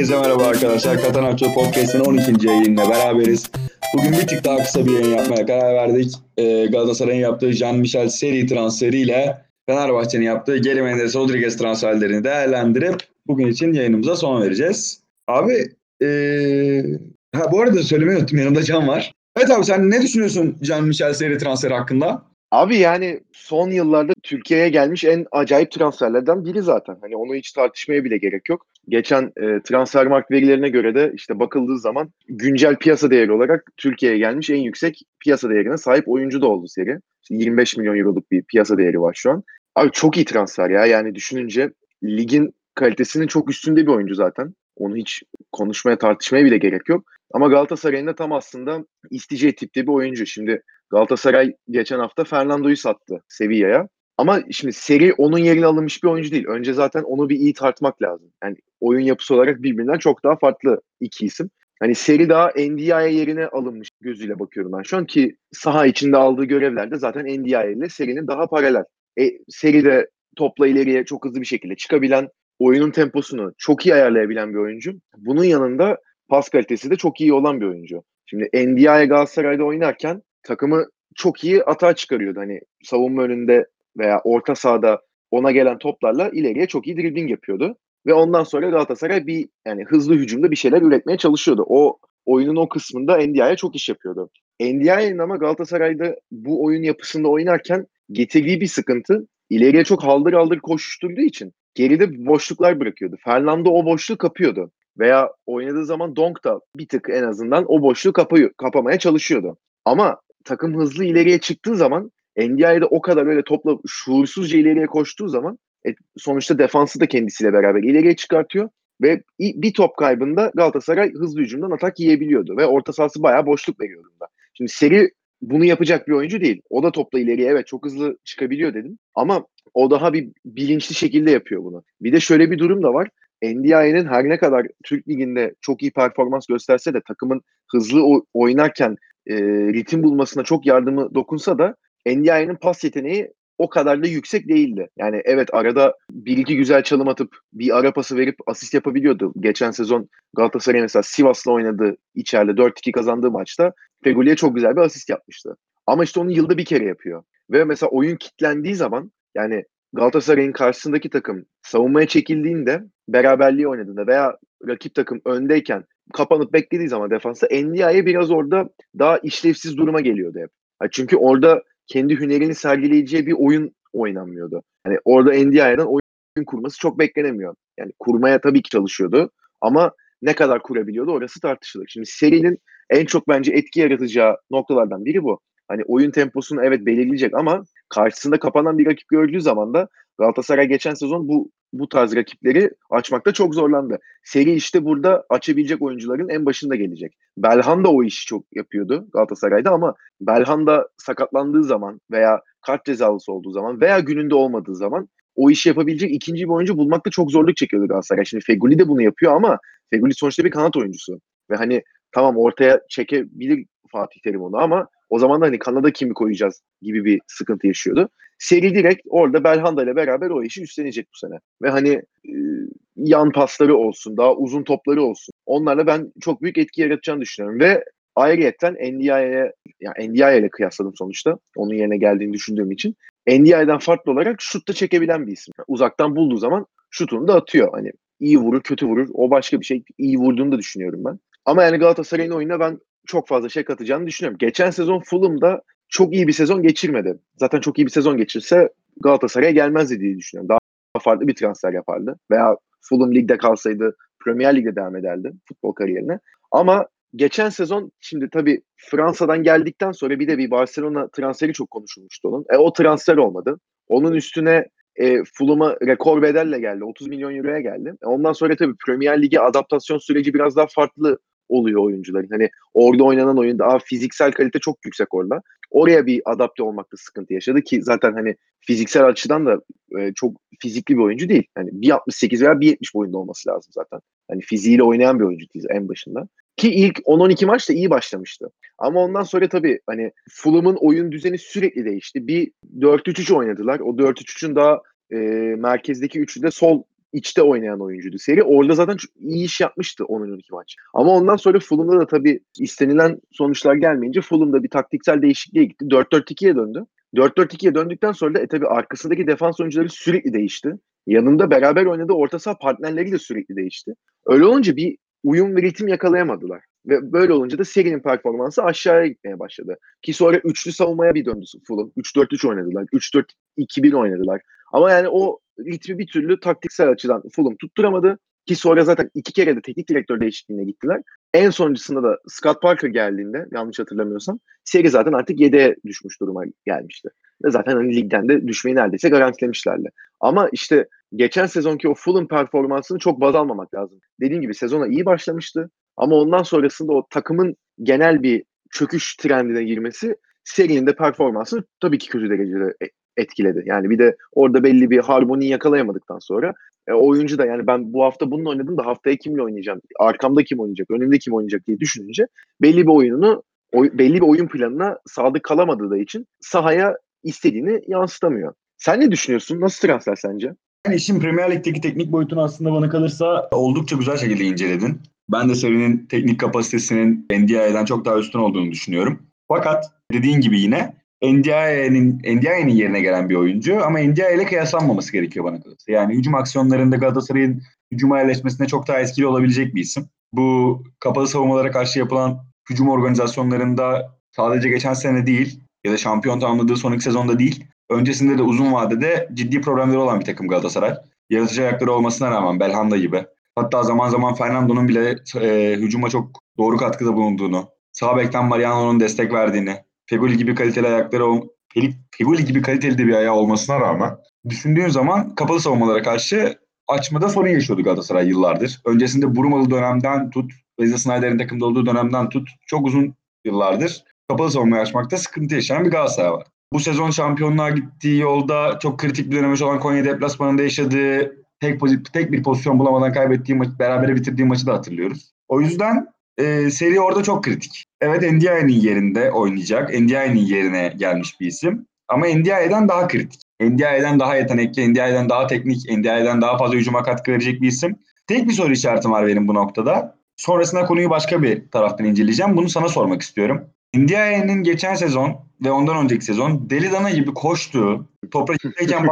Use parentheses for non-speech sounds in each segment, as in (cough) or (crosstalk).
Herkese merhaba arkadaşlar. Katanakçı Podcast'ın 12. yayınına beraberiz. Bugün bir tık daha kısa bir yayın yapmaya karar verdik. Ee, Galatasaray'ın yaptığı Jean-Michel Seri transferiyle Fenerbahçe'nin yaptığı Geri Mendes Rodriguez transferlerini değerlendirip bugün için yayınımıza son vereceğiz. Abi ee... ha, bu arada söylemeyi unuttum yanımda Can var. Evet abi sen ne düşünüyorsun Jean-Michel Seri transferi hakkında? Abi yani son yıllarda Türkiye'ye gelmiş en acayip transferlerden biri zaten. Hani onu hiç tartışmaya bile gerek yok. Geçen e, Transfermarkt verilerine göre de işte bakıldığı zaman güncel piyasa değeri olarak Türkiye'ye gelmiş en yüksek piyasa değerine sahip oyuncu da oldu seri. İşte 25 milyon euroluk bir piyasa değeri var şu an. Abi çok iyi transfer ya. Yani düşününce ligin kalitesinin çok üstünde bir oyuncu zaten. Onu hiç konuşmaya tartışmaya bile gerek yok. Ama Galatasaray'ın da tam aslında isteyeceği tipte bir oyuncu. Şimdi Galatasaray geçen hafta Fernando'yu sattı Sevilla'ya. Ama şimdi seri onun yerine alınmış bir oyuncu değil. Önce zaten onu bir iyi tartmak lazım. Yani oyun yapısı olarak birbirinden çok daha farklı iki isim. Hani seri daha NDI'ye yerine alınmış gözüyle bakıyorum ben şu an ki saha içinde aldığı görevlerde zaten NDI ile serinin daha paralel. E, seri de topla ileriye çok hızlı bir şekilde çıkabilen, oyunun temposunu çok iyi ayarlayabilen bir oyuncu. Bunun yanında pas kalitesi de çok iyi olan bir oyuncu. Şimdi NDI'ye Galatasaray'da oynarken takımı çok iyi atağa çıkarıyordu. Hani savunma önünde veya orta sahada ona gelen toplarla ileriye çok iyi dribbling yapıyordu. Ve ondan sonra Galatasaray bir yani hızlı hücumda bir şeyler üretmeye çalışıyordu. O oyunun o kısmında Ndiaye çok iş yapıyordu. Ndiaye'nin ama Galatasaray'da bu oyun yapısında oynarken getirdiği bir sıkıntı ileriye çok haldır haldır koşuşturduğu için geride boşluklar bırakıyordu. Fernando o boşluğu kapıyordu. Veya oynadığı zaman Donk da bir tık en azından o boşluğu kapıyor, kapamaya çalışıyordu. Ama takım hızlı ileriye çıktığı zaman NDI'de o kadar öyle topla şuursuzca ileriye koştuğu zaman e, sonuçta defansı da kendisiyle beraber ileriye çıkartıyor ve bir top kaybında Galatasaray hızlı hücumdan atak yiyebiliyordu ve orta sahası bayağı boşluk veriyordu. Şimdi seri bunu yapacak bir oyuncu değil. O da topla ileriye evet çok hızlı çıkabiliyor dedim. Ama o daha bir bilinçli şekilde yapıyor bunu. Bir de şöyle bir durum da var. NDI'nin her ne kadar Türk Ligi'nde çok iyi performans gösterse de takımın hızlı oynarken e, ritim bulmasına çok yardımı dokunsa da NDI'nin pas yeteneği o kadar da yüksek değildi. Yani evet arada bir iki güzel çalım atıp bir ara pası verip asist yapabiliyordu. Geçen sezon Galatasaray mesela Sivas'la oynadı içeride 4-2 kazandığı maçta Feguli'ye çok güzel bir asist yapmıştı. Ama işte onu yılda bir kere yapıyor. Ve mesela oyun kitlendiği zaman yani Galatasaray'ın karşısındaki takım savunmaya çekildiğinde beraberliği oynadığında veya rakip takım öndeyken kapanıp beklediği zaman defansa Ndiaye biraz orada daha işlevsiz duruma geliyordu hep. Çünkü orada kendi hünerini sergileyeceği bir oyun oynanmıyordu. Yani orada Ndiaye'den oyun kurması çok beklenemiyor. Yani kurmaya tabii ki çalışıyordu ama ne kadar kurabiliyordu orası tartışılır. Şimdi serinin en çok bence etki yaratacağı noktalardan biri bu. Hani oyun temposunu evet belirleyecek ama karşısında kapanan bir rakip gördüğü zaman da Galatasaray geçen sezon bu bu tarz rakipleri açmakta çok zorlandı. Seri işte burada açabilecek oyuncuların en başında gelecek. Belhan da o işi çok yapıyordu Galatasaray'da ama Belhan da sakatlandığı zaman veya kart cezalısı olduğu zaman veya gününde olmadığı zaman o işi yapabilecek ikinci bir oyuncu bulmakta çok zorluk çekiyordu Galatasaray. Şimdi Feguli de bunu yapıyor ama Feguli sonuçta bir kanat oyuncusu. Ve hani tamam ortaya çekebilir Fatih Terim onu ama o zaman da hani kanada kimi koyacağız gibi bir sıkıntı yaşıyordu. Seri direkt orada Belhanda ile beraber o işi üstlenecek bu sene. Ve hani e, yan pasları olsun, daha uzun topları olsun. Onlarla ben çok büyük etki yaratacağını düşünüyorum. Ve ayrıyeten NDI'ye, yani NDI ile kıyasladım sonuçta. Onun yerine geldiğini düşündüğüm için. NDI'den farklı olarak şut da çekebilen bir isim. Uzaktan bulduğu zaman şutunu da atıyor. Hani iyi vurur, kötü vurur. O başka bir şey. İyi vurduğunu da düşünüyorum ben. Ama yani Galatasaray'ın oyununa ben çok fazla şey katacağını düşünüyorum. Geçen sezon Fulham'da çok iyi bir sezon geçirmedi. Zaten çok iyi bir sezon geçirse Galatasaray'a gelmezdi diye düşünüyorum. Daha farklı bir transfer yapardı. Veya Fulham ligde kalsaydı Premier Lig'de devam ederdi futbol kariyerine. Ama geçen sezon şimdi tabii Fransa'dan geldikten sonra bir de bir Barcelona transferi çok konuşulmuştu onun. E, o transfer olmadı. Onun üstüne e, Fulham'a rekor bedelle geldi. 30 milyon euroya geldi. E, ondan sonra tabii Premier Lig'e adaptasyon süreci biraz daha farklı oluyor oyuncuların. Hani orada oynanan oyun daha fiziksel kalite çok yüksek orada. Oraya bir adapte olmakta sıkıntı yaşadı ki zaten hani fiziksel açıdan da e, çok fizikli bir oyuncu değil. Hani 1.68 veya 1.70 boyunda olması lazım zaten. Hani fiziğiyle oynayan bir oyuncu değil en başında. Ki ilk 10-12 maç da iyi başlamıştı. Ama ondan sonra tabii hani Fulham'ın oyun düzeni sürekli değişti. Bir 4-3-3 oynadılar. O 4-3-3'ün daha e, merkezdeki üçü de sol içte oynayan oyuncuydu seri. Orada zaten iyi iş yapmıştı 10-12 maç. Ama ondan sonra Fulham'da da tabii istenilen sonuçlar gelmeyince Fulham'da bir taktiksel değişikliğe gitti. 4-4-2'ye döndü. 4-4-2'ye döndükten sonra da e tabii arkasındaki defans oyuncuları sürekli değişti. Yanında beraber oynadığı orta saha partnerleri de sürekli değişti. Öyle olunca bir uyum ve ritim yakalayamadılar. Ve böyle olunca da serinin performansı aşağıya gitmeye başladı. Ki sonra üçlü savunmaya bir döndü Fulham. 3-4-3 oynadılar. 3-4-2-1 oynadılar. Ama yani o ritmi bir türlü taktiksel açıdan Fulham tutturamadı. Ki sonra zaten iki kere de teknik direktör değişikliğine gittiler. En sonuncusunda da Scott Parker geldiğinde yanlış hatırlamıyorsam seri zaten artık 7'ye düşmüş duruma gelmişti. Ve zaten hani ligden de düşmeyi neredeyse garantilemişlerdi. Ama işte geçen sezonki o Fulham performansını çok baz almamak lazım. Dediğim gibi sezona iyi başlamıştı. Ama ondan sonrasında o takımın genel bir çöküş trendine girmesi serinin de performansını tabii ki kötü derecede etkiledi. Yani bir de orada belli bir harmoni yakalayamadıktan sonra e, oyuncu da yani ben bu hafta bununla oynadım da haftaya kimle oynayacağım? Arkamda kim oynayacak? Önümde kim oynayacak diye düşününce belli bir oyununu oy, belli bir oyun planına sadık kalamadığı da için sahaya istediğini yansıtamıyor. Sen ne düşünüyorsun? Nasıl transfer sence? Yani işin Premier Lig'deki teknik boyutunu aslında bana kalırsa oldukça güzel şekilde inceledin. Ben de serinin teknik kapasitesinin NDI'den çok daha üstün olduğunu düşünüyorum. Fakat dediğin gibi yine NDI'nin NDI'nin yerine gelen bir oyuncu ama NDI ile kıyaslanmaması gerekiyor bana kalırsa. Yani hücum aksiyonlarında Galatasaray'ın hücuma yerleşmesine çok daha etkili olabilecek bir isim. Bu kapalı savunmalara karşı yapılan hücum organizasyonlarında sadece geçen sene değil ya da şampiyon tamamladığı son iki sezonda değil, öncesinde de uzun vadede ciddi problemleri olan bir takım Galatasaray. Yaratıcı ayakları olmasına rağmen Belhanda gibi. Hatta zaman zaman Fernando'nun bile e, hücuma çok doğru katkıda bulunduğunu, sağ bekten Mariano'nun destek verdiğini, Feguli gibi kaliteli ayakları Feguli gibi kaliteli de bir ayağı olmasına rağmen düşündüğün zaman kapalı savunmalara karşı açmada sorun yaşıyordu Galatasaray yıllardır. Öncesinde Burmalı dönemden tut, Wesley Snyder'in takımda olduğu dönemden tut çok uzun yıllardır kapalı savunmayı açmakta sıkıntı yaşayan bir Galatasaray var. Bu sezon şampiyonluğa gittiği yolda çok kritik bir dönemiş olan Konya deplasmanında yaşadığı tek, tek bir pozisyon bulamadan kaybettiği maç, beraber bitirdiği maçı da hatırlıyoruz. O yüzden e, seri orada çok kritik. Evet Ndiaye'nin yerinde oynayacak. Ndiaye'nin yerine gelmiş bir isim. Ama Ndiaye'den daha kritik. Ndiaye'den daha yetenekli, Ndiaye'den daha teknik, Ndiaye'den daha fazla hücuma katkı verecek bir isim. Tek bir soru işaretim var benim bu noktada. Sonrasında konuyu başka bir taraftan inceleyeceğim. Bunu sana sormak istiyorum. Ndiaye'nin geçen sezon ve ondan önceki sezon deli dana gibi koştuğu, toprak (laughs) içindeyken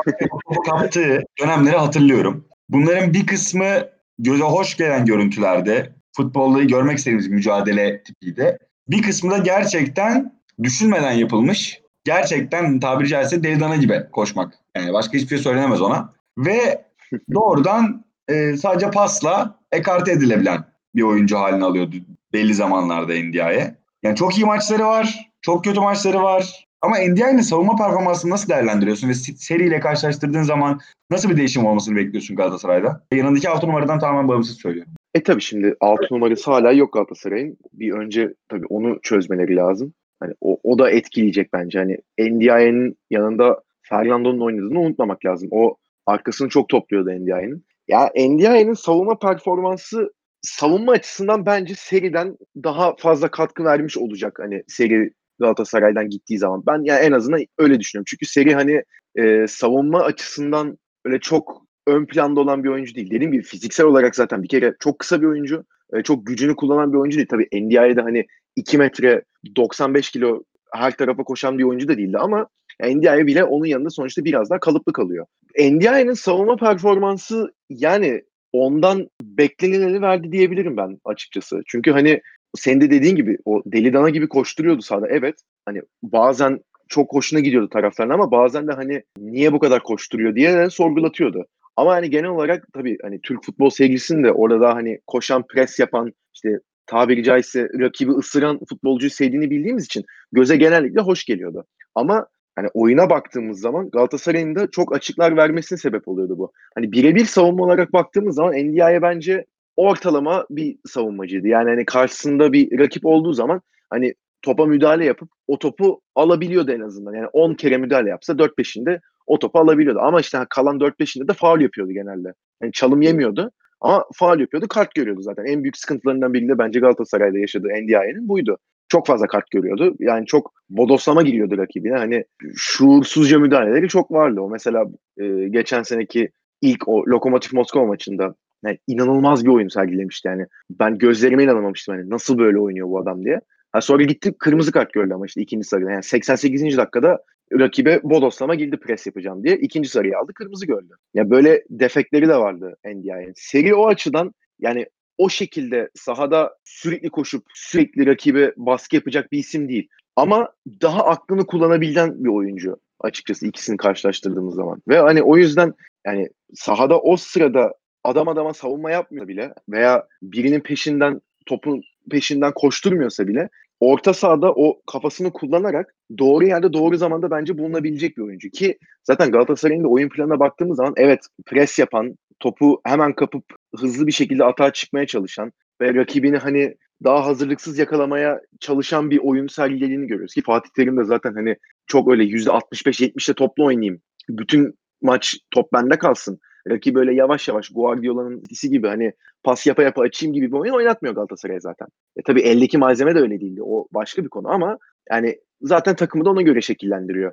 topu kaptığı dönemleri hatırlıyorum. Bunların bir kısmı göze hoş gelen görüntülerde, futbolda görmek istediğimiz mücadele tipiydi. Bir kısmı da gerçekten düşünmeden yapılmış, gerçekten tabiri caizse deli dana gibi koşmak. Yani başka hiçbir şey söylenemez ona. Ve (laughs) doğrudan e, sadece pasla ekarte edilebilen bir oyuncu haline alıyordu belli zamanlarda Ndiaye. Yani çok iyi maçları var, çok kötü maçları var. Ama NDI'nin savunma performansını nasıl değerlendiriyorsun ve seriyle karşılaştırdığın zaman nasıl bir değişim olmasını bekliyorsun Galatasaray'da? Yanındaki altı numaradan tamamen bağımsız söylüyorum. E tabii şimdi altı numarası hala yok Galatasaray'ın. Bir önce tabii onu çözmeleri lazım. Hani o, o da etkileyecek bence. Hani NDI'nin yanında Fernando'nun oynadığını unutmamak lazım. O arkasını çok topluyordu NDI'nin. Ya NDI'nin savunma performansı savunma açısından bence seriden daha fazla katkı vermiş olacak hani seri Galatasaray'dan gittiği zaman. Ben yani en azından öyle düşünüyorum. Çünkü seri hani e, savunma açısından öyle çok ön planda olan bir oyuncu değil. Dediğim gibi fiziksel olarak zaten bir kere çok kısa bir oyuncu. E, çok gücünü kullanan bir oyuncu değil. Tabii NDI'de hani 2 metre 95 kilo her tarafa koşan bir oyuncu da değildi ama NDI bile onun yanında sonuçta biraz daha kalıplı kalıyor. NDI'nin savunma performansı yani ondan beklenileni verdi diyebilirim ben açıkçası. Çünkü hani senin de dediğin gibi o deli dana gibi koşturuyordu sahada. Evet hani bazen çok hoşuna gidiyordu taraftarın ama bazen de hani niye bu kadar koşturuyor diye de sorgulatıyordu. Ama hani genel olarak tabii hani Türk futbol sevgisinin de orada hani koşan, pres yapan, işte tabiri caizse rakibi ısıran futbolcuyu sevdiğini bildiğimiz için göze genellikle hoş geliyordu. Ama hani oyuna baktığımız zaman Galatasaray'ın da çok açıklar vermesine sebep oluyordu bu. Hani birebir savunma olarak baktığımız zaman NDI'ye bence ortalama bir savunmacıydı. Yani hani karşısında bir rakip olduğu zaman hani topa müdahale yapıp o topu alabiliyordu en azından. Yani 10 kere müdahale yapsa 4-5'inde o topu alabiliyordu. Ama işte kalan 4-5'inde de faul yapıyordu genelde. Yani çalım yemiyordu ama faul yapıyordu, kart görüyordu zaten. En büyük sıkıntılarından biri de bence Galatasaray'da yaşadığı NDI'nin buydu. Çok fazla kart görüyordu. Yani çok bodoslama giriyordu rakibine. Hani şuursuzca müdahaleleri çok vardı. O mesela e, geçen seneki ilk o Lokomotiv Moskova maçında yani inanılmaz bir oyun sergilemişti yani. Ben gözlerime inanamamıştım hani nasıl böyle oynuyor bu adam diye. Ha sonra gitti kırmızı kart gördü ama işte ikinci sarıda. Yani 88. dakikada rakibe bodoslama girdi pres yapacağım diye. ikinci sarıyı aldı kırmızı gördü. Ya böyle defekleri de vardı NDI'nin. Seri o açıdan yani o şekilde sahada sürekli koşup sürekli rakibe baskı yapacak bir isim değil. Ama daha aklını kullanabilen bir oyuncu açıkçası ikisini karşılaştırdığımız zaman. Ve hani o yüzden yani sahada o sırada adam adama savunma yapmıyor bile veya birinin peşinden topun peşinden koşturmuyorsa bile orta sahada o kafasını kullanarak doğru yerde doğru zamanda bence bulunabilecek bir oyuncu ki zaten Galatasaray'ın da oyun planına baktığımız zaman evet pres yapan, topu hemen kapıp hızlı bir şekilde atağa çıkmaya çalışan ve rakibini hani daha hazırlıksız yakalamaya çalışan bir oyun sergilediğini görüyoruz ki Fatih Terim de zaten hani çok öyle %65-70'de toplu oynayayım. Bütün maç top bende kalsın. Rakibi böyle yavaş yavaş Guardiola'nın ikisi gibi hani pas yapa yapa açayım gibi bir oyun oynatmıyor Galatasaray zaten. E tabii eldeki malzeme de öyle değildi. O başka bir konu ama yani zaten takımı da ona göre şekillendiriyor.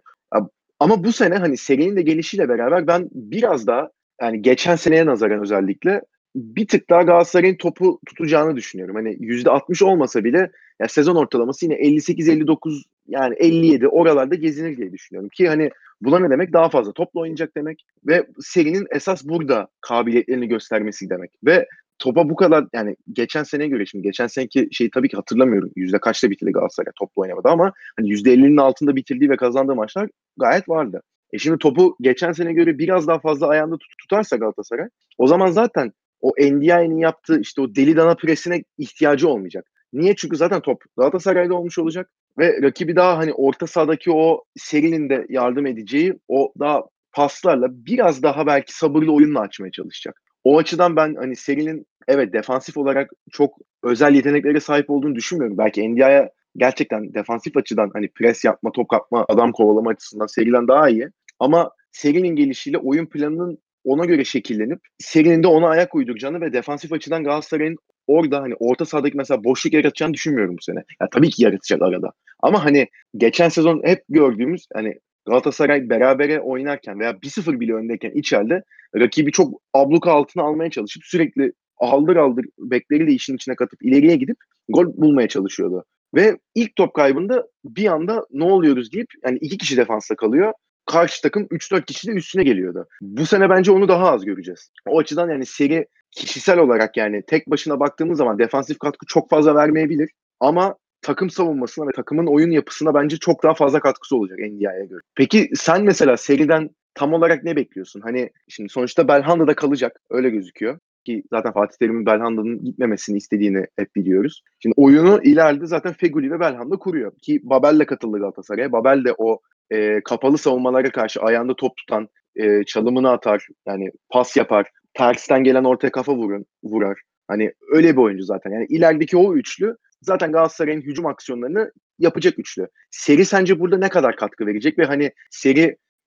Ama bu sene hani serinin de gelişiyle beraber ben biraz daha yani geçen seneye nazaran özellikle bir tık daha Galatasaray'ın topu tutacağını düşünüyorum. Hani %60 olmasa bile ya sezon ortalaması yine 58-59 yani 57 oralarda gezinir diye düşünüyorum. Ki hani buna ne demek? Daha fazla topla oynayacak demek ve serinin esas burada kabiliyetlerini göstermesi demek. Ve topa bu kadar yani geçen seneye göre şimdi geçen seneki şeyi tabii ki hatırlamıyorum. Yüzde kaçta bitirdi Galatasaray topla oynamadı ama hani yüzde 50'nin altında bitirdiği ve kazandığı maçlar gayet vardı. E şimdi topu geçen sene göre biraz daha fazla ayağında tut- tutarsa Galatasaray o zaman zaten o NDI'nin yaptığı işte o deli dana presine ihtiyacı olmayacak. Niye? Çünkü zaten top Galatasaray'da olmuş olacak ve rakibi daha hani orta sahadaki o serinin de yardım edeceği o daha paslarla biraz daha belki sabırlı oyunla açmaya çalışacak. O açıdan ben hani serinin evet defansif olarak çok özel yeteneklere sahip olduğunu düşünmüyorum. Belki NDI'ye gerçekten defansif açıdan hani pres yapma, top kapma, adam kovalama açısından seriden daha iyi. Ama serinin gelişiyle oyun planının ona göre şekillenip serinin de ona ayak uyduracağını ve defansif açıdan Galatasaray'ın orada hani orta sahadaki mesela boşluk yaratacağını düşünmüyorum bu sene. Ya tabii ki yaratacak arada. Ama hani geçen sezon hep gördüğümüz hani Galatasaray berabere oynarken veya 1-0 bile öndeyken içeride rakibi çok abluka altına almaya çalışıp sürekli aldır aldır bekleri de işin içine katıp ileriye gidip gol bulmaya çalışıyordu. Ve ilk top kaybında bir anda ne oluyoruz deyip yani iki kişi defansta kalıyor karşı takım 3-4 kişi de üstüne geliyordu. Bu sene bence onu daha az göreceğiz. O açıdan yani seri kişisel olarak yani tek başına baktığımız zaman defansif katkı çok fazla vermeyebilir. Ama takım savunmasına ve takımın oyun yapısına bence çok daha fazla katkısı olacak NDI'ye göre. Peki sen mesela seriden tam olarak ne bekliyorsun? Hani şimdi sonuçta Belhanda'da kalacak öyle gözüküyor ki zaten Fatih Terim'in Belhanda'nın gitmemesini istediğini hep biliyoruz. Şimdi oyunu ileride zaten Feguli ve Belhanda kuruyor ki Babel de katıldı Galatasaray'a. Babel de o e, kapalı savunmalara karşı ayağında top tutan, e, çalımını atar, yani pas yapar, tersten gelen ortaya kafa vurun, vurar. Hani öyle bir oyuncu zaten. Yani ilerideki o üçlü zaten Galatasaray'ın hücum aksiyonlarını yapacak üçlü. Seri sence burada ne kadar katkı verecek ve hani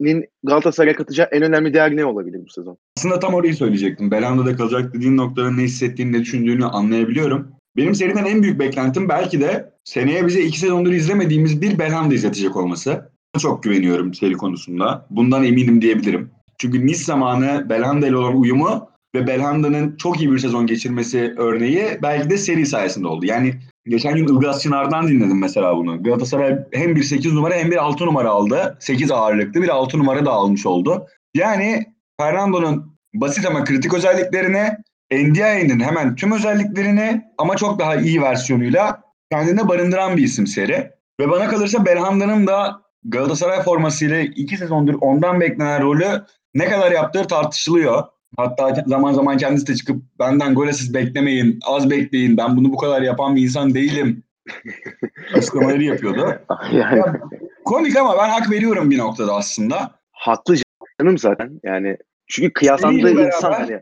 serinin Galatasaray'a katacağı en önemli değer ne olabilir bu sezon? Aslında tam orayı söyleyecektim. Belanda'da kalacak dediğin noktada ne hissettiğini, ne düşündüğünü anlayabiliyorum. Benim seriden en büyük beklentim belki de seneye bize iki sezondur izlemediğimiz bir Belhanda izletecek olması çok güveniyorum seri konusunda. Bundan eminim diyebilirim. Çünkü Nice zamanı Belhanda ile olan uyumu ve Belhanda'nın çok iyi bir sezon geçirmesi örneği belki de seri sayesinde oldu. Yani geçen gün Ilgaz Çınar'dan dinledim mesela bunu. Galatasaray hem bir 8 numara hem bir 6 numara aldı. 8 ağırlıklı bir 6 numara da almış oldu. Yani Fernando'nun basit ama kritik özelliklerini, Ndiaye'nin hemen tüm özelliklerini ama çok daha iyi versiyonuyla kendine barındıran bir isim seri. Ve bana kalırsa Belhanda'nın da Galatasaray formasıyla iki sezondur ondan beklenen rolü ne kadar yaptığı tartışılıyor. Hatta zaman zaman kendisi de çıkıp benden gol asist beklemeyin, az bekleyin, ben bunu bu kadar yapan bir insan değilim (laughs) açıklamaları yapıyordu. yani. Ya, komik ama ben hak veriyorum bir noktada aslında. Haklı canım zaten yani. Çünkü kıyaslandığı insan hani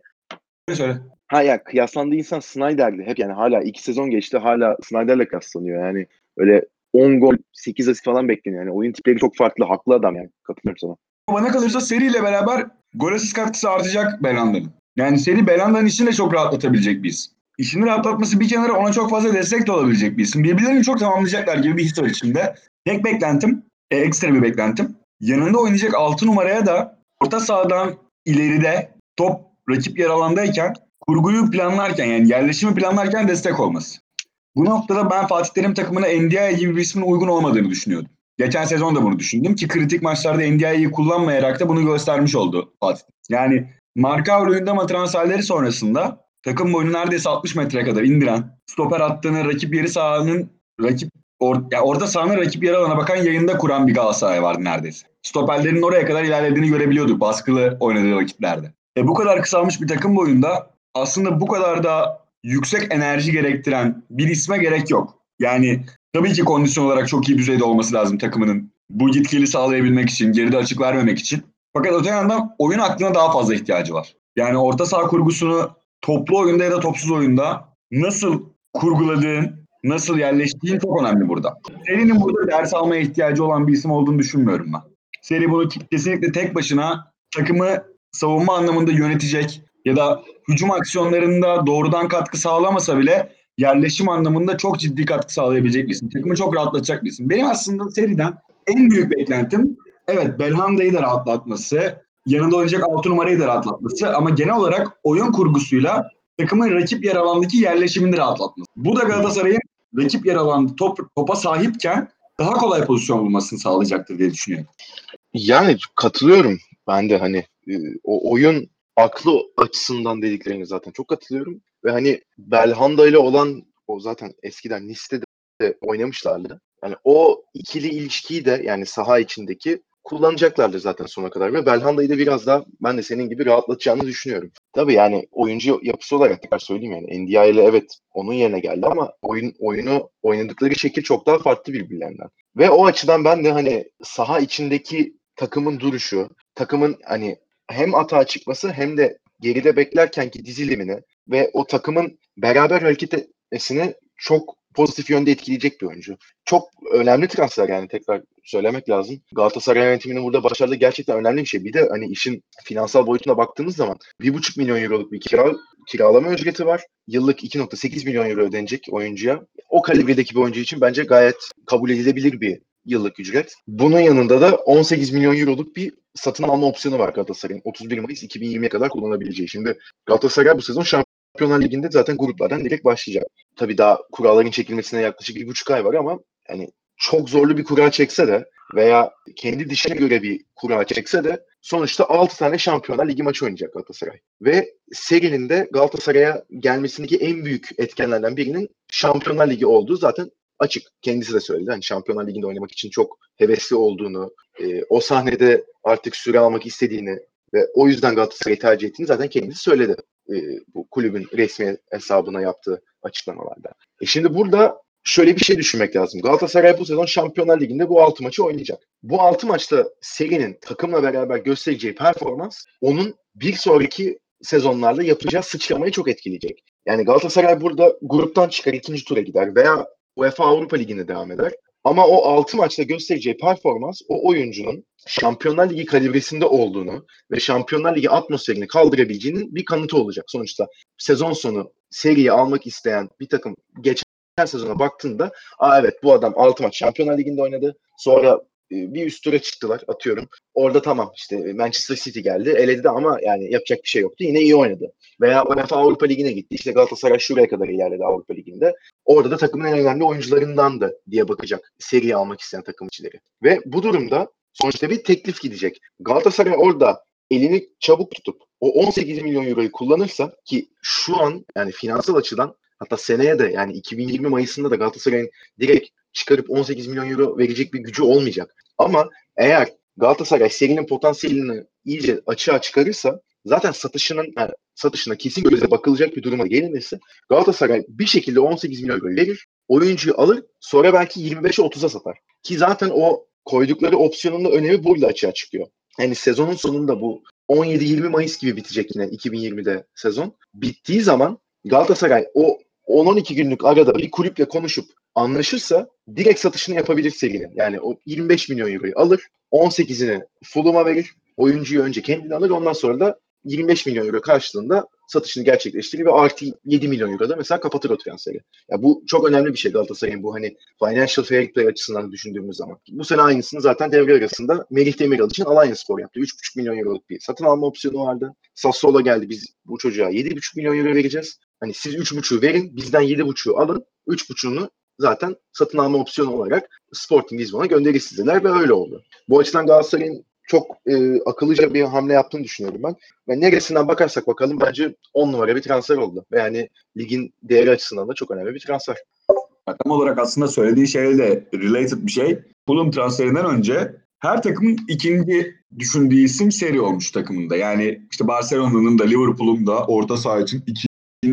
Söyle söyle. ha ya kıyaslandığı insan Snyder'di. Hep yani hala iki sezon geçti hala Snyder'le kıyaslanıyor. Yani öyle 10 gol 8 asist falan bekleniyor. Yani oyun tipleri çok farklı. Haklı adam yani. Katılıyorum sana. Bana kalırsa seriyle beraber gol asist katkısı artacak Belanda'nın. Yani seri Belanda'nın işini de çok rahatlatabilecek bir isim. İşini rahatlatması bir kenara ona çok fazla destek de olabilecek bir isim. Birbirlerini çok tamamlayacaklar gibi bir his var içimde. Tek beklentim, e, ekstra bir beklentim. Yanında oynayacak 6 numaraya da orta sahadan ileride top rakip yer alandayken kurguyu planlarken yani yerleşimi planlarken destek olması. Bu noktada ben Fatih Terim takımına Ndiaye gibi bir ismin uygun olmadığını düşünüyordum. Geçen sezon da bunu düşündüm ki kritik maçlarda Ndiaye'yi kullanmayarak da bunu göstermiş oldu Fatih. Yani Marka Luyendama transferleri sonrasında takım boyunu neredeyse 60 metre kadar indiren, stoper attığını rakip yeri sahanın rakip or, yani orada sahanın rakip yer alana bakan yayında kuran bir Galatasaray vardı neredeyse. Stoperlerin oraya kadar ilerlediğini görebiliyorduk baskılı oynadığı vakitlerde. E bu kadar kısalmış bir takım boyunda aslında bu kadar da yüksek enerji gerektiren bir isme gerek yok. Yani tabii ki kondisyon olarak çok iyi düzeyde olması lazım takımının. Bu gitkili sağlayabilmek için, geride açık vermemek için. Fakat öte yandan oyun aklına daha fazla ihtiyacı var. Yani orta saha kurgusunu toplu oyunda ya da topsuz oyunda nasıl kurguladığın, nasıl yerleştiğin çok önemli burada. Serinin burada ders almaya ihtiyacı olan bir isim olduğunu düşünmüyorum ben. Seri bunu kesinlikle tek başına takımı savunma anlamında yönetecek ya da hücum aksiyonlarında doğrudan katkı sağlamasa bile yerleşim anlamında çok ciddi katkı sağlayabilecek bir isim. Takımı çok rahatlatacak bir isim. Benim aslında seriden en büyük beklentim evet Belhanda'yı da rahatlatması, yanında oynayacak 6 numarayı da rahatlatması ama genel olarak oyun kurgusuyla takımın rakip yer alandaki yerleşimini rahatlatması. Bu da Galatasaray'ın rakip yer alanda top, topa sahipken daha kolay pozisyon bulmasını sağlayacaktır diye düşünüyorum. Yani katılıyorum ben de hani e, o oyun aklı açısından dediklerine zaten çok katılıyorum ve hani Belhanda ile olan o zaten eskiden Nice'de de oynamışlardı. Yani o ikili ilişkiyi de yani saha içindeki kullanacaklardır zaten sona kadar ve Belhanda'yı da biraz daha ben de senin gibi rahatlatacağını düşünüyorum. Tabii yani oyuncu yapısı olarak tekrar söyleyeyim yani NDI ile evet onun yerine geldi ama oyun oyunu oynadıkları şekil çok daha farklı birbirlerinden. Ve o açıdan ben de hani saha içindeki takımın duruşu, takımın hani hem atağa çıkması hem de geride beklerkenki dizilimini ve o takımın beraber hareket etmesini çok pozitif yönde etkileyecek bir oyuncu. Çok önemli transfer yani tekrar söylemek lazım. Galatasaray yönetiminin burada başarılı gerçekten önemli bir şey. Bir de hani işin finansal boyutuna baktığımız zaman 1,5 milyon euroluk bir kira, kiralama ücreti var. Yıllık 2.8 milyon euro ödenecek oyuncuya. O kalibredeki bir oyuncu için bence gayet kabul edilebilir bir yıllık ücret. Bunun yanında da 18 milyon euroluk bir satın alma opsiyonu var Galatasaray'ın. 31 Mayıs 2020'ye kadar kullanabileceği. Şimdi Galatasaray bu sezon Şampiyonlar Ligi'nde zaten gruplardan direkt başlayacak. Tabii daha kuralların çekilmesine yaklaşık bir buçuk ay var ama yani çok zorlu bir kura çekse de veya kendi dişine göre bir kura çekse de sonuçta 6 tane Şampiyonlar Ligi maçı oynayacak Galatasaray. Ve serinin de Galatasaray'a gelmesindeki en büyük etkenlerden birinin Şampiyonlar Ligi olduğu zaten açık. Kendisi de söyledi. Hani Şampiyonlar Ligi'nde oynamak için çok hevesli olduğunu, e, o sahnede artık süre almak istediğini ve o yüzden Galatasaray'ı tercih ettiğini zaten kendisi söyledi. E, bu kulübün resmi hesabına yaptığı açıklamalarda. E şimdi burada şöyle bir şey düşünmek lazım. Galatasaray bu sezon Şampiyonlar Ligi'nde bu 6 maçı oynayacak. Bu 6 maçta serinin takımla beraber göstereceği performans onun bir sonraki sezonlarda yapacağı sıçramayı çok etkileyecek. Yani Galatasaray burada gruptan çıkar ikinci tura gider veya UEFA Avrupa Ligi'ne devam eder. Ama o 6 maçta göstereceği performans o oyuncunun Şampiyonlar Ligi kalibresinde olduğunu ve Şampiyonlar Ligi atmosferini kaldırabileceğinin bir kanıtı olacak. Sonuçta sezon sonu seriyi almak isteyen bir takım geçen sezona baktığında Aa evet bu adam 6 maç Şampiyonlar Ligi'nde oynadı. Sonra bir üst tura çıktılar atıyorum. Orada tamam işte Manchester City geldi. Eledi ama yani yapacak bir şey yoktu. Yine iyi oynadı. Veya UEFA Avrupa Ligi'ne gitti. İşte Galatasaray şuraya kadar ilerledi Avrupa Ligi'nde. Orada da takımın en önemli oyuncularındandı diye bakacak seriyi almak isteyen takım içileri. Ve bu durumda sonuçta bir teklif gidecek. Galatasaray orada elini çabuk tutup o 18 milyon euroyu kullanırsa ki şu an yani finansal açıdan hatta seneye de yani 2020 Mayıs'ında da Galatasaray'ın direkt çıkarıp 18 milyon euro verecek bir gücü olmayacak. Ama eğer Galatasaray serinin potansiyelini iyice açığa çıkarırsa zaten satışının yani satışına kesin göze bakılacak bir duruma gelinirse Galatasaray bir şekilde 18 milyon euro verir, oyuncuyu alır, sonra belki 25'e 30'a satar. Ki zaten o koydukları opsiyonun da önemi burada açığa çıkıyor. Yani sezonun sonunda bu 17-20 Mayıs gibi bitecek yine 2020'de sezon. Bittiği zaman Galatasaray o 10-12 günlük arada bir kulüple konuşup anlaşırsa direkt satışını yapabilir serinin. Yani o 25 milyon euroyu alır, 18'ini Fulham'a verir, oyuncuyu önce kendini alır, ondan sonra da 25 milyon euro karşılığında satışını gerçekleştirir ve artı 7 milyon euro da mesela kapatır o transferi. Ya bu çok önemli bir şey Galatasaray'ın bu hani financial fair play açısından düşündüğümüz zaman. Bu sene aynısını zaten devre arasında Melih Demiral için Alanya Spor yaptı. 3,5 milyon euroluk bir satın alma opsiyonu vardı. Sassuolo geldi biz bu çocuğa 7,5 milyon euro vereceğiz. Hani siz 3,5'u verin bizden 7,5'u alın. 3,5'unu zaten satın alma opsiyonu olarak Sporting Lisbon'a gönderirsiniz dediler ve öyle oldu. Bu açıdan Galatasaray'ın çok e, akıllıca bir hamle yaptığını düşünüyorum ben. Ve neresinden bakarsak bakalım bence 10 numara bir transfer oldu. Yani ligin değeri açısından da çok önemli bir transfer. Tam olarak aslında söylediği şeyle de related bir şey. Fulham transferinden önce her takımın ikinci düşündüğü isim seri olmuş takımında. Yani işte Barcelona'nın da Liverpool'un da orta saha için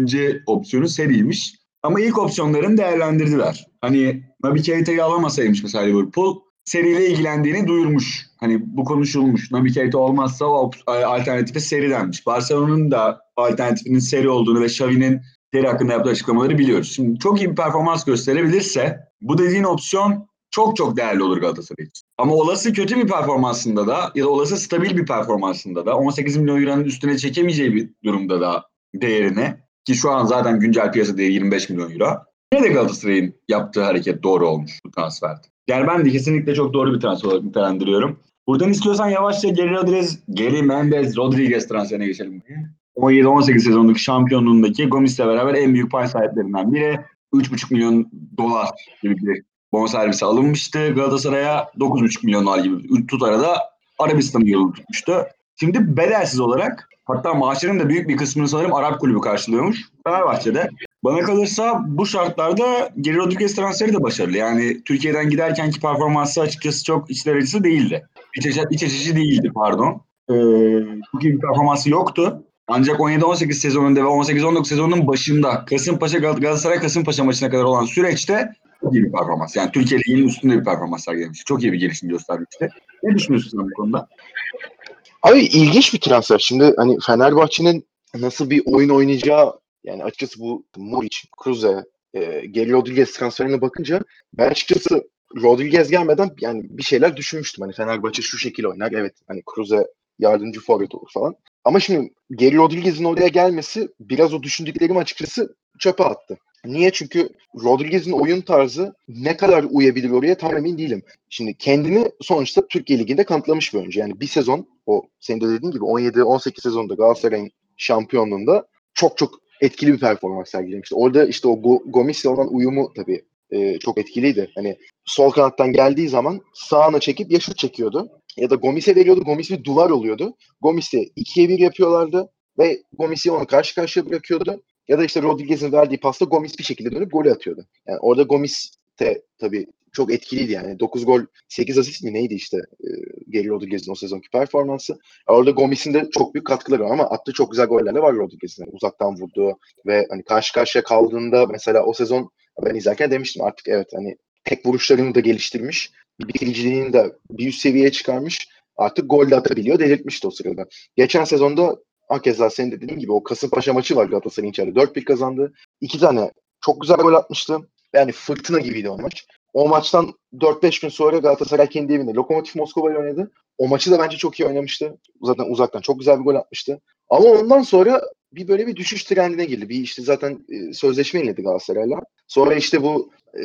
ikinci opsiyonu seriymiş. Ama ilk opsiyonlarını değerlendirdiler. Hani Naby Keita'yı alamasaymış mesela Liverpool seriyle ilgilendiğini duyurmuş. Hani bu konuşulmuş. Naby Keita olmazsa alternatifi seri denmiş. Barcelona'nın da alternatifinin seri olduğunu ve Xavi'nin seri hakkında yaptığı açıklamaları biliyoruz. Şimdi çok iyi bir performans gösterebilirse bu dediğin opsiyon çok çok değerli olur Galatasaray için. Ama olası kötü bir performansında da ya da olası stabil bir performansında da 18 milyon euronun üstüne çekemeyeceği bir durumda da değerini ki şu an zaten güncel piyasa değeri 25 milyon euro. Yine de Galatasaray'ın yaptığı hareket doğru olmuş bu transferde. Yani ben de kesinlikle çok doğru bir transfer olarak nitelendiriyorum. Buradan istiyorsan yavaşça Geri Rodriguez, Geri Mendes Rodriguez transferine geçelim. 17-18 sezondaki şampiyonluğundaki Gomis'le beraber en büyük pay sahiplerinden biri. 3,5 milyon dolar gibi bir bonservisi alınmıştı. Galatasaray'a 9,5 milyon dolar gibi bir tutara da Arabistan'ı yolu tutmuştu. Şimdi bedelsiz olarak hatta maaşların da büyük bir kısmını sanırım Arap kulübü karşılıyormuş Fenerbahçe'de. Bana kalırsa bu şartlarda Geri Rodriguez transferi de başarılı. Yani Türkiye'den giderkenki performansı açıkçası çok içler acısı değildi. İç, açı- iç açıcı değildi pardon. Ee, çok iyi bir performansı yoktu. Ancak 17-18 sezonunda ve 18-19 sezonunun başında Kasımpaşa Gal- Galatasaray Kasımpaşa maçına kadar olan süreçte çok iyi bir performans. Yani Türkiye Ligi'nin üstünde bir performans sergilemiş. Çok iyi bir gelişim göstermişti. Ne düşünüyorsun bu konuda? Abi ilginç bir transfer. Şimdi hani Fenerbahçe'nin nasıl bir oyun oynayacağı yani açıkçası bu Muric, Cruze, e, Geri Rodriguez transferine bakınca ben açıkçası Rodriguez gelmeden yani bir şeyler düşünmüştüm. Hani Fenerbahçe şu şekilde oynar. Evet hani Cruze yardımcı forvet olur falan. Ama şimdi Geri Rodriguez'in oraya gelmesi biraz o düşündüklerimi açıkçası çöpe attı. Niye? Çünkü Rodriguez'in oyun tarzı ne kadar uyabilir oraya tam emin değilim. Şimdi kendini sonuçta Türkiye Ligi'nde kanıtlamış bir oyuncu. Yani bir sezon o senin de dediğin gibi 17-18 sezonda Galatasaray'ın şampiyonluğunda çok çok etkili bir performans sergilemişti. Orada işte o Go- Gomis'le olan uyumu tabii e, çok etkiliydi. Hani sol kanattan geldiği zaman sağına çekip yaşıt çekiyordu. Ya da Gomis'e veriyordu. Gomis bir duvar oluyordu. Gomis'i ikiye bir yapıyorlardı ve Gomis'i onu karşı karşıya bırakıyordu. Ya da işte Rodriguez'in verdiği pasta Gomis bir şekilde dönüp golü atıyordu. Yani orada Gomis de tabii çok etkiliydi yani. 9 gol 8 asist mi neydi işte e, Geri Rodriguez'in o sezonki performansı. Orada Gomis'in de çok büyük katkıları var ama attığı çok güzel goller de var Rodriguez'in. Uzaktan vurduğu ve hani karşı karşıya kaldığında mesela o sezon ben izlerken demiştim artık evet hani tek vuruşlarını da geliştirmiş. Bitiriciliğini de bir üst seviyeye çıkarmış. Artık gol de atabiliyor. Delirtmişti o sırada. Geçen sezonda hakeza senin de dediğin gibi o Kasımpaşa maçı var Galatasaray'ın içeride. 4-1 kazandı. İki tane çok güzel gol atmıştı. Yani fırtına gibiydi o maç. O maçtan 4-5 gün sonra Galatasaray kendi evinde Lokomotiv Moskova'yı oynadı. O maçı da bence çok iyi oynamıştı. Zaten uzaktan çok güzel bir gol atmıştı. Ama ondan sonra bir böyle bir düşüş trendine girdi. Bir işte zaten e, sözleşme yeniledi Galatasaray'la. Sonra işte bu e,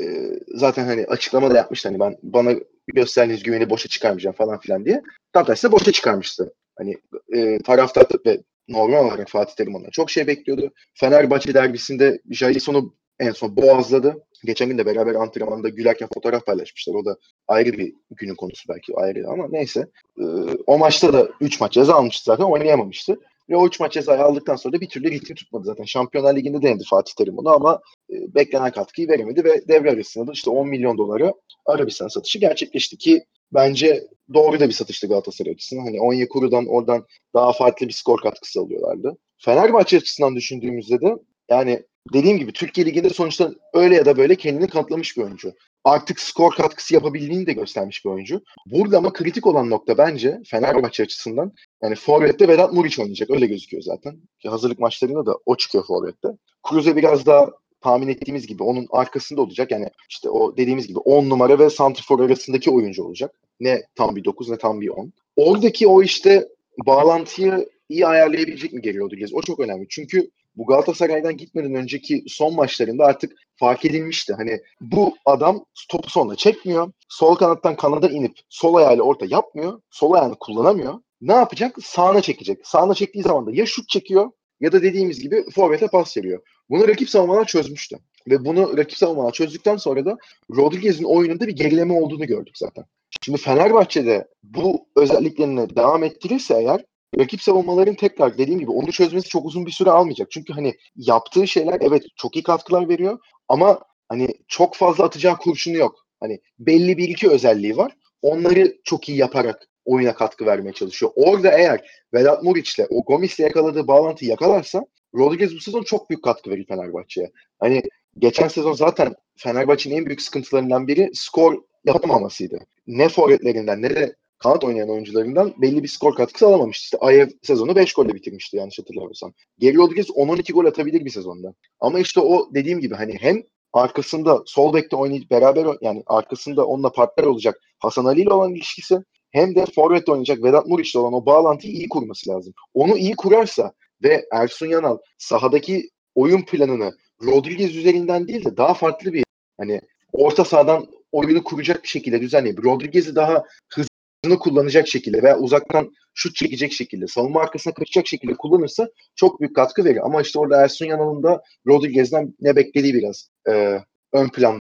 zaten hani açıklama da yapmıştı hani ben bana gösterdiğiniz güveni boşa çıkarmayacağım falan filan diye. Tam tersine boşa çıkarmıştı. Hani e, taraftar ve normal olarak Fatih Terim ondan çok şey bekliyordu. Fenerbahçe derbisinde Jason'u en son boğazladı. Geçen gün de beraber antrenmanda gülerken fotoğraf paylaşmışlar. O da ayrı bir günün konusu belki ayrı ama neyse. Ee, o maçta da 3 maç ceza almıştı zaten oynayamamıştı. Ve o 3 maç cezayı aldıktan sonra da bir türlü ritim tutmadı zaten. Şampiyonlar Ligi'nde denedi Fatih Terim onu ama e, beklenen katkıyı veremedi ve devre arasında da işte 10 milyon dolara Arabistan satışı gerçekleşti ki bence doğru da bir satıştı Galatasaray açısından. Hani Onyekuru'dan oradan daha farklı bir skor katkısı alıyorlardı. Fenerbahçe açısından düşündüğümüzde de yani dediğim gibi Türkiye Ligi'nde sonuçta öyle ya da böyle kendini kanıtlamış bir oyuncu. Artık skor katkısı yapabildiğini de göstermiş bir oyuncu. Burada ama kritik olan nokta bence Fenerbahçe açısından yani Forvet'te Vedat Muriç oynayacak. Öyle gözüküyor zaten. Ki hazırlık maçlarında da o çıkıyor Forvet'te. Kruse biraz daha tahmin ettiğimiz gibi onun arkasında olacak. Yani işte o dediğimiz gibi 10 numara ve santrfor arasındaki oyuncu olacak. Ne tam bir 9 ne tam bir 10. Oradaki o işte bağlantıyı iyi ayarlayabilecek mi geri Rodriguez? O çok önemli. Çünkü bu Galatasaray'dan gitmeden önceki son maçlarında artık fark edilmişti. Hani bu adam topu sonuna çekmiyor. Sol kanattan kanada inip sol ayağıyla orta yapmıyor. Sol ayağını kullanamıyor. Ne yapacak? Sağına çekecek. Sağına çektiği zaman da ya şut çekiyor ya da dediğimiz gibi forvete pas veriyor. Bunu rakip savunmalar çözmüştü. Ve bunu rakip savunmalar çözdükten sonra da Rodriguez'in oyununda bir gerileme olduğunu gördük zaten. Şimdi Fenerbahçe'de bu özelliklerini devam ettirirse eğer rakip savunmaların tekrar dediğim gibi onu çözmesi çok uzun bir süre almayacak. Çünkü hani yaptığı şeyler evet çok iyi katkılar veriyor ama hani çok fazla atacağı kurşunu yok. Hani belli bir iki özelliği var. Onları çok iyi yaparak oyuna katkı vermeye çalışıyor. Orada eğer Vedat Muriç'le o Gomis'le yakaladığı bağlantıyı yakalarsa Rodriguez bu sezon çok büyük katkı verir Fenerbahçe'ye. Hani geçen sezon zaten Fenerbahçe'nin en büyük sıkıntılarından biri skor yapamamasıydı. Ne forvetlerinden ne de kanat oynayan oyuncularından belli bir skor katkısı alamamıştı. İşte Ayev sezonu 5 golle bitirmişti yanlış hatırlamıyorsam. Geri Rodriguez 10-12 gol atabilir bir sezonda. Ama işte o dediğim gibi hani hem arkasında sol bekte oynayıp beraber yani arkasında onunla partner olacak Hasan Ali ile olan ilişkisi hem de forvette oynayacak Vedat Muriç'le olan o bağlantıyı iyi kurması lazım. Onu iyi kurarsa ve Ersun Yanal sahadaki oyun planını Rodriguez üzerinden değil de daha farklı bir hani orta sahadan oyunu kuracak bir şekilde düzenleyip Rodriguez'i daha hızını kullanacak şekilde veya uzaktan şut çekecek şekilde savunma arkasına kaçacak şekilde kullanırsa çok büyük katkı verir. Ama işte orada Ersun Yanal'ın da Rodriguez'den ne beklediği biraz e, ön planda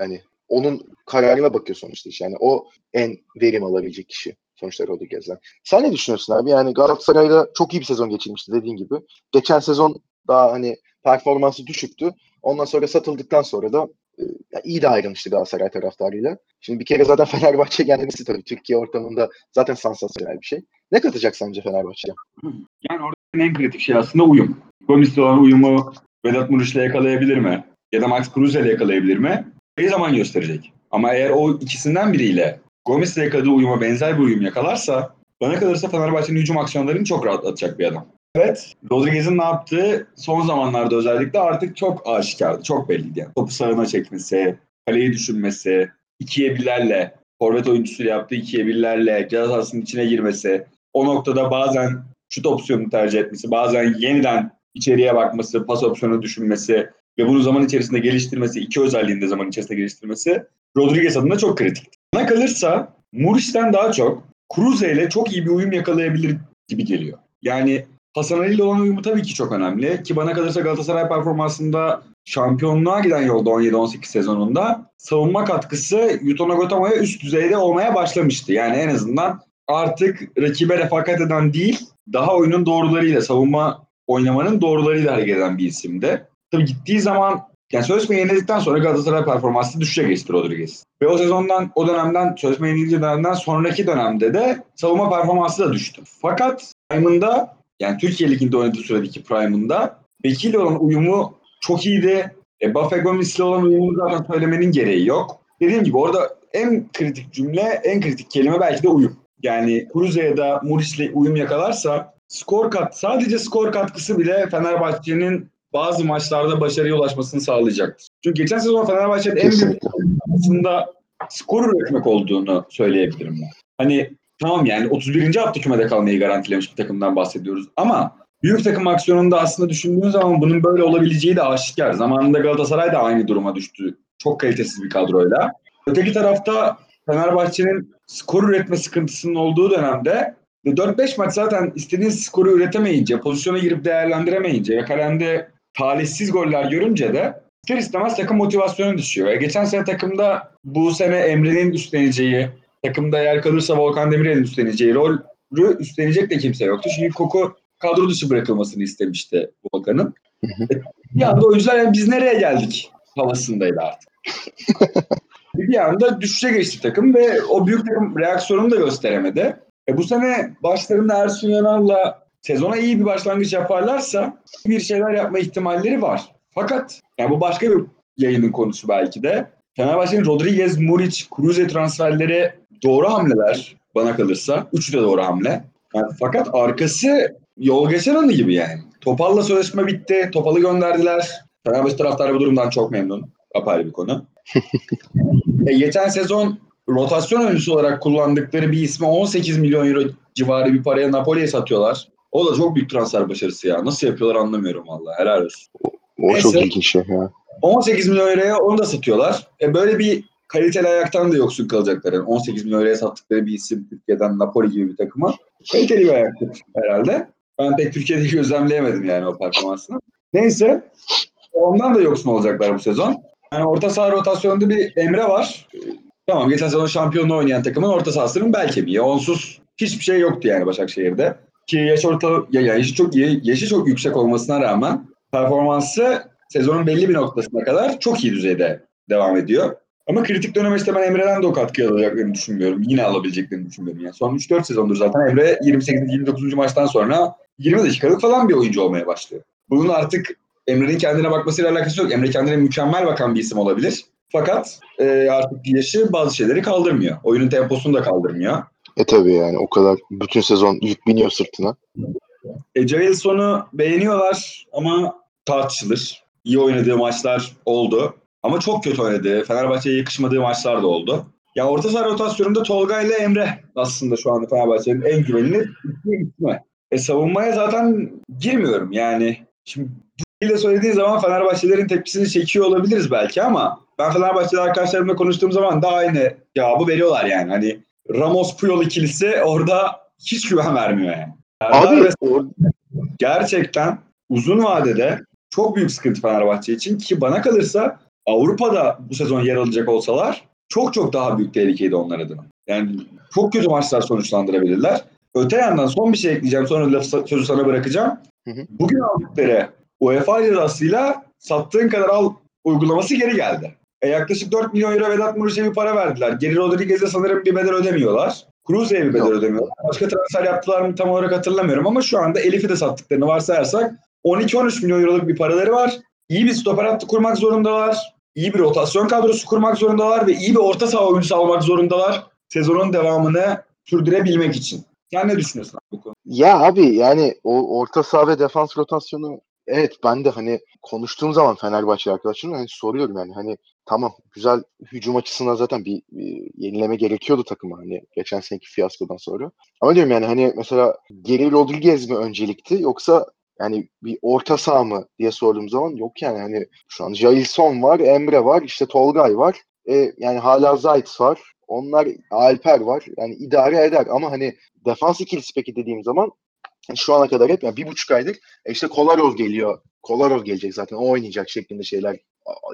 yani onun kararına bakıyor sonuçta iş. Yani o en verim alabilecek kişi sonuçta Rodriguez'den. Sen ne düşünüyorsun abi? Yani Galatasaray'da çok iyi bir sezon geçirmişti dediğin gibi. Geçen sezon daha hani performansı düşüktü. Ondan sonra satıldıktan sonra da e, iyi de ayrılmıştı Galatasaray taraftarıyla. Şimdi bir kere zaten (laughs) Fenerbahçe gelmesi tabii Türkiye ortamında zaten sansasyonel bir şey. Ne katacak sence Fenerbahçe'ye? Yani orada en kritik şey aslında uyum. Gomis'le olan uyumu Vedat Muriç'le yakalayabilir mi? Ya da Max Kruse ile yakalayabilir mi? Zaman gösterecek. Ama eğer o ikisinden biriyle Gomis'le yakaladığı uyuma benzer bir uyum yakalarsa bana kalırsa Fenerbahçe'nin hücum aksiyonlarını çok rahatlatacak bir adam. Evet, Rodriguez'in ne yaptığı son zamanlarda özellikle artık çok aşikardı, çok belliydi. Yani. Topu sağına çekmesi, kaleyi düşünmesi, ikiye birlerle, forvet oyuncusuyla yaptığı ikiye birlerle ceza içine girmesi, o noktada bazen şut opsiyonunu tercih etmesi, bazen yeniden içeriye bakması, pas opsiyonu düşünmesi ve bunu zaman içerisinde geliştirmesi, iki özelliğini de zaman içerisinde geliştirmesi Rodriguez adına çok kritik. Bana kalırsa Muriç'ten daha çok Cruze ile çok iyi bir uyum yakalayabilir gibi geliyor. Yani Hasan Ali ile olan uyumu tabii ki çok önemli. Ki bana kalırsa Galatasaray performansında şampiyonluğa giden yolda 17-18 sezonunda savunma katkısı Yuto Nagotama'ya üst düzeyde olmaya başlamıştı. Yani en azından artık rakibe refakat eden değil, daha oyunun doğrularıyla, savunma oynamanın doğrularıyla hareket eden bir isimdi. Tabii gittiği zaman yani sözleşme yeniledikten sonra Galatasaray performansı düşüşe geçti Rodriguez. Ve o sezondan, o dönemden, sözleşme yenildiği dönemden sonraki dönemde de savunma performansı da düştü. Fakat Prime'ında, yani Türkiye Ligi'nde oynadığı süredeki Prime'ında Bekir ile olan uyumu çok iyiydi. E, Buffett Gomis'le olan uyumu zaten söylemenin gereği yok. Dediğim gibi orada en kritik cümle, en kritik kelime belki de uyum. Yani Cruze ya da Muriç'le uyum yakalarsa skor kat, sadece skor katkısı bile Fenerbahçe'nin bazı maçlarda başarıya ulaşmasını sağlayacaktır. Çünkü geçen sezon Fenerbahçe'nin en büyük aslında skor üretmek olduğunu söyleyebilirim ben. Hani tamam yani 31. hafta kümede kalmayı garantilemiş bir takımdan bahsediyoruz ama büyük takım aksiyonunda aslında düşündüğün zaman bunun böyle olabileceği de aşikar. Zamanında Galatasaray da aynı duruma düştü. Çok kalitesiz bir kadroyla. Öteki tarafta Fenerbahçe'nin skor üretme sıkıntısının olduğu dönemde 4-5 maç zaten istediğin skoru üretemeyince, pozisyona girip değerlendiremeyince, yakalende talihsiz goller görünce de ister istemez takım motivasyonu düşüyor. E geçen sene takımda bu sene Emre'nin üstleneceği, takımda yer kalırsa Volkan Demirel'in üstleneceği rolü üstlenecek de kimse yoktu. Çünkü Koku kadro dışı bırakılmasını istemişti Volkan'ın. E, bir anda oyuncular yani biz nereye geldik havasındaydı artık. (laughs) bir anda düşüşe geçti takım ve o büyük takım reaksiyonunu da gösteremedi. E bu sene başlarında Ersun Yanal'la sezona iyi bir başlangıç yaparlarsa bir şeyler yapma ihtimalleri var. Fakat yani bu başka bir yayının konusu belki de. Fenerbahçe'nin Rodriguez, Muric, Cruze transferleri doğru hamleler bana kalırsa. Üçü de doğru hamle. Yani fakat arkası yol geçen anı gibi yani. Topal'la sözleşme bitti. Topal'ı gönderdiler. Fenerbahçe taraftarı bu durumdan çok memnun. Apayrı bir konu. (laughs) e, geçen sezon rotasyon oyuncusu olarak kullandıkları bir isme 18 milyon euro civarı bir paraya Napoli'ye satıyorlar. O da çok büyük transfer başarısı ya. Nasıl yapıyorlar anlamıyorum vallahi. Helal olsun. O Neyse. çok ilginç şey ya. 18 milyon euroya onu da satıyorlar. E böyle bir kaliteli ayaktan da yoksun kalacaklar. Yani 18 milyon euroya sattıkları bir isim Türkiye'den Napoli gibi bir takıma. Kaliteli bir ayaktır herhalde. Ben pek Türkiye'de gözlemleyemedim yani o performansını. Neyse. Ondan da yoksun olacaklar bu sezon. Yani orta saha rotasyonunda bir Emre var. Tamam geçen sezon şampiyonluğu oynayan takımın orta sahasının bel kemiği. Onsuz hiçbir şey yoktu yani Başakşehir'de. Ki yaş orta ya yaşı çok iyi, yaşı çok yüksek olmasına rağmen performansı sezonun belli bir noktasına kadar çok iyi düzeyde devam ediyor. Ama kritik döneme işte ben Emre'den de o katkıyı alacaklarını düşünmüyorum. Yine alabileceklerini düşünmüyorum. Yani son 3-4 sezondur zaten Emre 28-29. maçtan sonra 20 dakikalık falan bir oyuncu olmaya başlıyor. Bunun artık Emre'nin kendine bakmasıyla alakası yok. Emre kendine mükemmel bakan bir isim olabilir. Fakat e, artık yaşı bazı şeyleri kaldırmıyor. Oyunun temposunu da kaldırmıyor. E tabii yani o kadar bütün sezon yük biniyor sırtına. E, Jailson'u beğeniyorlar ama tartışılır. İyi oynadığı maçlar oldu. Ama çok kötü oynadığı, Fenerbahçe'ye yakışmadığı maçlar da oldu. Ya orta saha rotasyonunda Tolga ile Emre aslında şu anda Fenerbahçe'nin en güvenilir ismi. E savunmaya zaten girmiyorum yani. Şimdi bu şekilde söylediğin zaman Fenerbahçelerin tepkisini çekiyor olabiliriz belki ama ben Fenerbahçeli arkadaşlarımla konuştuğum zaman da aynı cevabı veriyorlar yani. Hani Ramos Puyol ikilisi orada hiç güven vermiyor yani. Abi gerçekten uzun vadede çok büyük sıkıntı Fenerbahçe için ki bana kalırsa Avrupa'da bu sezon yer alacak olsalar çok çok daha büyük tehlikeydi onlar adına. Yani çok kötü maçlar sonuçlandırabilirler. Öte yandan son bir şey ekleyeceğim sonra lafı, sözü sana bırakacağım. Hı hı. Bugün aldıkları UEFA cezasıyla sattığın kadar al uygulaması geri geldi. E yaklaşık 4 milyon euro Vedat Muriç'e bir para verdiler. Geri Rodriguez'e sanırım bir bedel ödemiyorlar. Cruze'ye bir bedel Yok. ödemiyorlar. Başka transfer yaptılar mı tam olarak hatırlamıyorum ama şu anda Elif'i de sattıklarını varsayarsak 12-13 milyon euroluk bir paraları var. İyi bir stoper hattı kurmak zorundalar. İyi bir rotasyon kadrosu kurmak zorundalar ve iyi bir orta saha oyuncusu almak zorundalar. Sezonun devamını sürdürebilmek için. Sen ne düşünüyorsun bu konuda? Ya abi yani o orta saha ve defans rotasyonu evet ben de hani konuştuğum zaman Fenerbahçe arkadaşlarımla hani soruyorum yani hani tamam güzel hücum açısından zaten bir, bir yenileme gerekiyordu takıma hani geçen seneki fiyaskodan sonra. Ama diyorum yani hani mesela Geri Rodriguez mi öncelikti yoksa yani bir orta saha mı diye sorduğum zaman yok yani hani şu an Jailson var, Emre var, işte Tolgay var. E, yani hala Zayt var. Onlar Alper var. Yani idare eder ama hani defans ikilisi peki dediğim zaman şu ana kadar hep yani bir buçuk aydır e işte Kolarov geliyor. Kolarov gelecek zaten o oynayacak şeklinde şeyler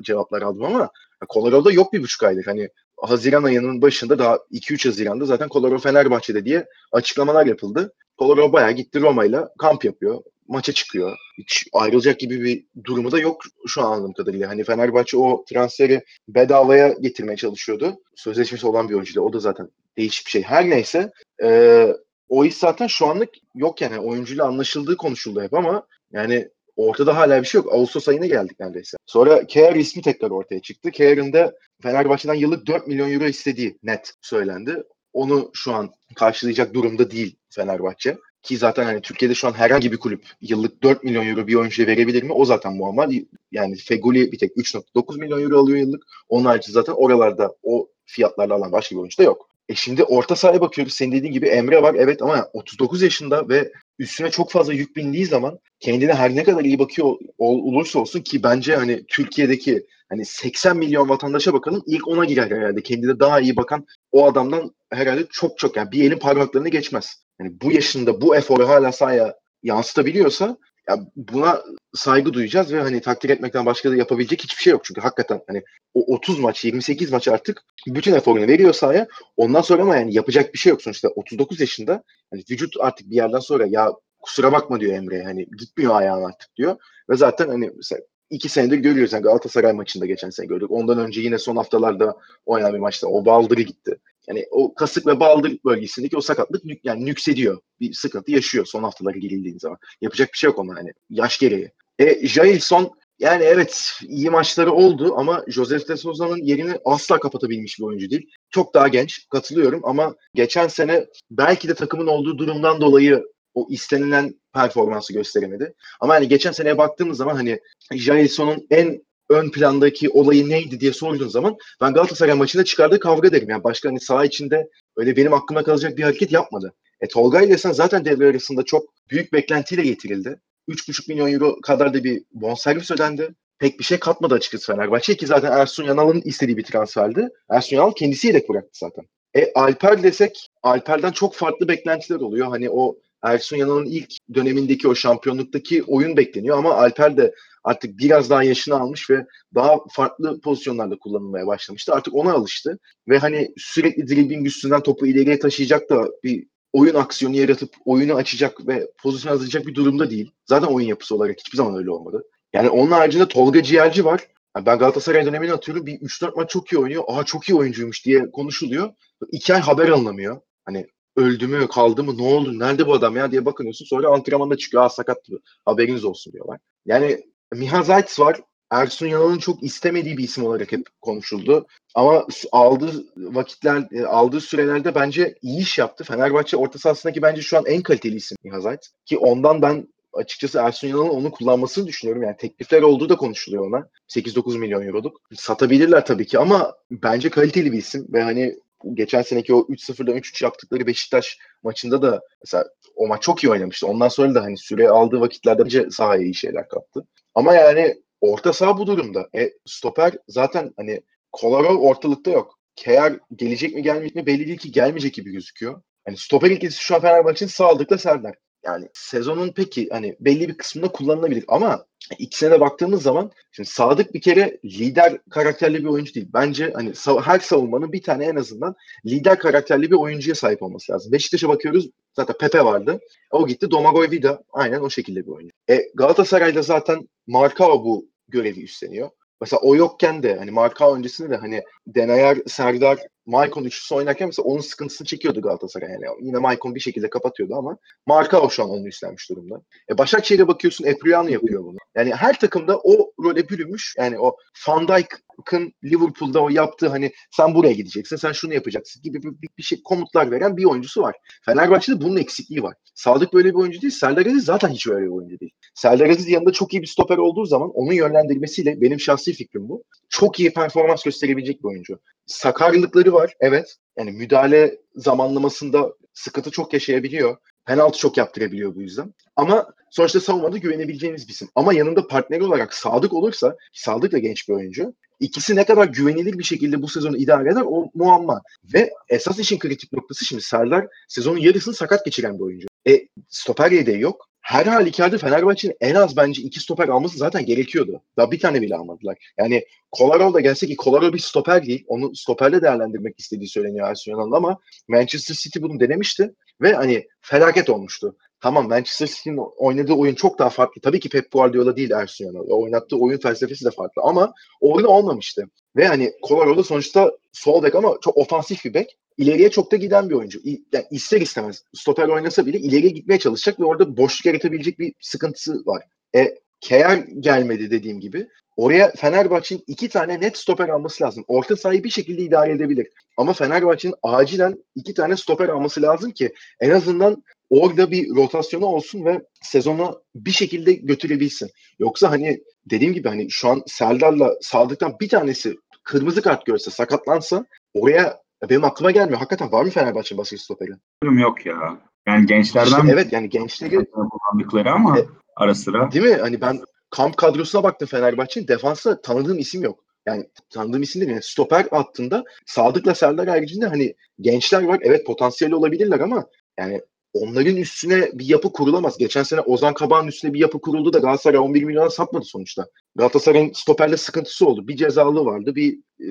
cevaplar aldım ama Kolarov'da yok bir buçuk aydır. Hani Haziran ayının başında daha 2-3 Haziran'da zaten Kolarov Fenerbahçe'de diye açıklamalar yapıldı. Kolarov bayağı gitti Roma'yla kamp yapıyor. Maça çıkıyor. Hiç ayrılacak gibi bir durumu da yok şu an anladığım kadarıyla. Hani Fenerbahçe o transferi bedavaya getirmeye çalışıyordu. Sözleşmesi olan bir oyuncuyla. O da zaten değişik bir şey. Her neyse eee o iş zaten şu anlık yok yani. Oyuncuyla anlaşıldığı konuşuldu hep ama yani ortada hala bir şey yok. Ağustos ayına geldik neredeyse. Sonra Kehrer ismi tekrar ortaya çıktı. Kehler'in de Fenerbahçe'den yıllık 4 milyon euro istediği net söylendi. Onu şu an karşılayacak durumda değil Fenerbahçe. Ki zaten hani Türkiye'de şu an herhangi bir kulüp yıllık 4 milyon euro bir oyuncuya verebilir mi? O zaten muamma. Yani Feguli bir tek 3.9 milyon euro alıyor yıllık. Onun harici zaten oralarda o fiyatlarla alan başka bir oyuncu da yok. E şimdi orta sahaya bakıyoruz. Senin dediğin gibi Emre var evet ama 39 yaşında ve üstüne çok fazla yük bindiği zaman kendine her ne kadar iyi bakıyor ol- olursa olsun ki bence hani Türkiye'deki hani 80 milyon vatandaşa bakalım ilk ona girer herhalde. Kendine daha iyi bakan o adamdan herhalde çok çok yani bir elin parmaklarını geçmez. Yani bu yaşında bu eforu hala sahaya yansıtabiliyorsa ya buna saygı duyacağız ve hani takdir etmekten başka da yapabilecek hiçbir şey yok. Çünkü hakikaten hani o 30 maç 28 maç artık bütün eforunu veriyor sahaya. Ondan sonra ama yani yapacak bir şey yok sonuçta 39 yaşında. Hani vücut artık bir yerden sonra ya kusura bakma diyor Emre hani gitmiyor ayağın artık diyor. Ve zaten hani mesela iki senedir görüyoruz. Yani Galatasaray maçında geçen sene gördük. Ondan önce yine son haftalarda oynanan bir maçta o baldırı gitti. Yani o kasık ve baldır bölgesindeki o sakatlık nük, yani nüksediyor. Bir sıkıntı yaşıyor son haftalara girildiğin zaman. Yapacak bir şey yok ona hani yaş gereği. E Jailson yani evet iyi maçları oldu ama Joseph de Souza'nın yerini asla kapatabilmiş bir oyuncu değil. Çok daha genç katılıyorum ama geçen sene belki de takımın olduğu durumdan dolayı o istenilen performansı gösteremedi. Ama hani geçen seneye baktığımız zaman hani Jailson'un en ön plandaki olayı neydi diye sorduğun zaman ben Galatasaray maçında çıkardığı kavga derim. Yani başka hani saha içinde öyle benim aklıma kalacak bir hareket yapmadı. E Tolgay desen zaten devre arasında çok büyük beklentiyle getirildi. 3,5 milyon euro kadar da bir bonservis ödendi. Pek bir şey katmadı açıkçası Fenerbahçe ki zaten Ersun Yanal'ın istediği bir transferdi. Ersun Yanal kendisi yedek bıraktı zaten. E Alper desek Alper'den çok farklı beklentiler oluyor. Hani o Ersun Yanal'ın ilk dönemindeki o şampiyonluktaki oyun bekleniyor ama Alper de artık biraz daha yaşını almış ve daha farklı pozisyonlarda kullanılmaya başlamıştı. Artık ona alıştı ve hani sürekli dribbling üstünden topu ileriye taşıyacak da bir oyun aksiyonu yaratıp oyunu açacak ve pozisyon hazırlayacak bir durumda değil. Zaten oyun yapısı olarak hiçbir zaman öyle olmadı. Yani onun haricinde Tolga Ciğerci var. Yani ben Galatasaray dönemini hatırlıyorum. Bir 3-4 maç çok iyi oynuyor. Aa çok iyi oyuncuymuş diye konuşuluyor. İki ay haber alınamıyor. Hani öldü mü kaldı mı ne oldu nerede bu adam ya diye bakıyorsun. Sonra antrenmanda çıkıyor. Aa sakat haberiniz olsun diyorlar. Yani Miha Zayt var. Ersun Yanal'ın çok istemediği bir isim olarak hep konuşuldu. Ama aldığı vakitler, e, aldığı sürelerde bence iyi iş yaptı. Fenerbahçe orta sahasındaki bence şu an en kaliteli isim Miha Zayt. Ki ondan ben açıkçası Ersun Yanal'ın onu kullanmasını düşünüyorum. Yani teklifler olduğu da konuşuluyor ona. 8-9 milyon euroluk. Satabilirler tabii ki ama bence kaliteli bir isim ve hani geçen seneki o 3-0'dan 3-3 yaptıkları Beşiktaş maçında da mesela o maç çok iyi oynamıştı. Ondan sonra da hani süre aldığı vakitlerde bence sahaya iyi şeyler kattı. Ama yani orta saha bu durumda. E, stoper zaten hani Kolarov ortalıkta yok. Keyer gelecek mi gelmeyecek mi belli değil ki gelmeyecek gibi gözüküyor. Hani stoper ikilisi şu an Fenerbahçe'nin Sadık'la Serdar. Yani sezonun peki hani belli bir kısmında kullanılabilir ama ikisine de baktığımız zaman şimdi Sadık bir kere lider karakterli bir oyuncu değil. Bence hani her savunmanın bir tane en azından lider karakterli bir oyuncuya sahip olması lazım. Beşiktaş'a bakıyoruz zaten Pepe vardı. O gitti Domagoj Vida aynen o şekilde bir oyuncu. E, Galatasaray'da zaten Markao bu görevi üstleniyor. Mesela o yokken de hani Marka öncesinde de hani Denayar, Serdar, Maicon üçlüsü oynarken mesela onun sıkıntısını çekiyordu Galatasaray. Yani yine Maicon bir şekilde kapatıyordu ama Marka o şu an onu üstlenmiş durumda. E Başakşehir'e bakıyorsun Epriano yapıyor bunu. Yani her takımda o role bürünmüş. Yani o Van Dijk'ın Liverpool'da o yaptığı hani sen buraya gideceksin, sen şunu yapacaksın gibi bir, bir, bir şey komutlar veren bir oyuncusu var. Fenerbahçe'de bunun eksikliği var. Sadık böyle bir oyuncu değil. Serdar Aziz zaten hiç öyle bir oyuncu değil. Serdar Aziz yanında çok iyi bir stoper olduğu zaman onun yönlendirmesiyle benim şahsi fikrim bu. Çok iyi performans gösterebilecek bir oyuncu. Sakarlıkları var evet. Yani müdahale zamanlamasında sıkıntı çok yaşayabiliyor. Penaltı çok yaptırabiliyor bu yüzden. Ama sonuçta savunmada güvenebileceğimiz bir isim. Ama yanında partneri olarak Sadık olursa, Sadık da genç bir oyuncu. İkisi ne kadar güvenilir bir şekilde bu sezonu idare eder o muamma. Ve esas işin kritik noktası şimdi Serdar sezonun yarısını sakat geçiren bir oyuncu. E stoper yedeği yok her halükarda Fenerbahçe'nin en az bence iki stoper alması zaten gerekiyordu. Daha bir tane bile almadılar. Yani Kolarov da gelse ki Kolarov bir stoper değil. Onu stoperle değerlendirmek istediği söyleniyor Ersun Yanal'ın ama Manchester City bunu denemişti ve hani felaket olmuştu. Tamam Manchester City'nin oynadığı oyun çok daha farklı. Tabii ki Pep Guardiola değil Ersun oynattığı oyun felsefesi de farklı ama orada olmamıştı. Ve hani Kolarov da sonuçta sol bek ama çok ofansif bir bek ileriye çok da giden bir oyuncu. Yani ister istemez stoper oynasa bile ileriye gitmeye çalışacak ve orada boşluk yaratabilecek bir sıkıntısı var. E Keyer gelmedi dediğim gibi. Oraya Fenerbahçe'nin iki tane net stoper alması lazım. Orta sahayı bir şekilde idare edebilir. Ama Fenerbahçe'nin acilen iki tane stoper alması lazım ki en azından orada bir rotasyonu olsun ve sezonu bir şekilde götürebilsin. Yoksa hani dediğim gibi hani şu an Serdar'la Sadık'tan bir tanesi kırmızı kart görse sakatlansa oraya benim aklıma gelmiyor. Hakikaten var mı Fenerbahçe basket stoperi? Yok ya. Yani gençlerden işte evet yani gençleri kullandıkları ama e, ara sıra. Değil mi? Hani ben kamp kadrosuna baktım Fenerbahçe'nin. Defansta tanıdığım isim yok. Yani tanıdığım isim değil. Yani stoper hattında Sadık'la Serdar haricinde hani gençler var. Evet potansiyeli olabilirler ama yani onların üstüne bir yapı kurulamaz. Geçen sene Ozan Kabak'ın üstüne bir yapı kuruldu da Galatasaray 11 milyona satmadı sonuçta. Galatasaray'ın stoperle sıkıntısı oldu. Bir cezalı vardı, bir e,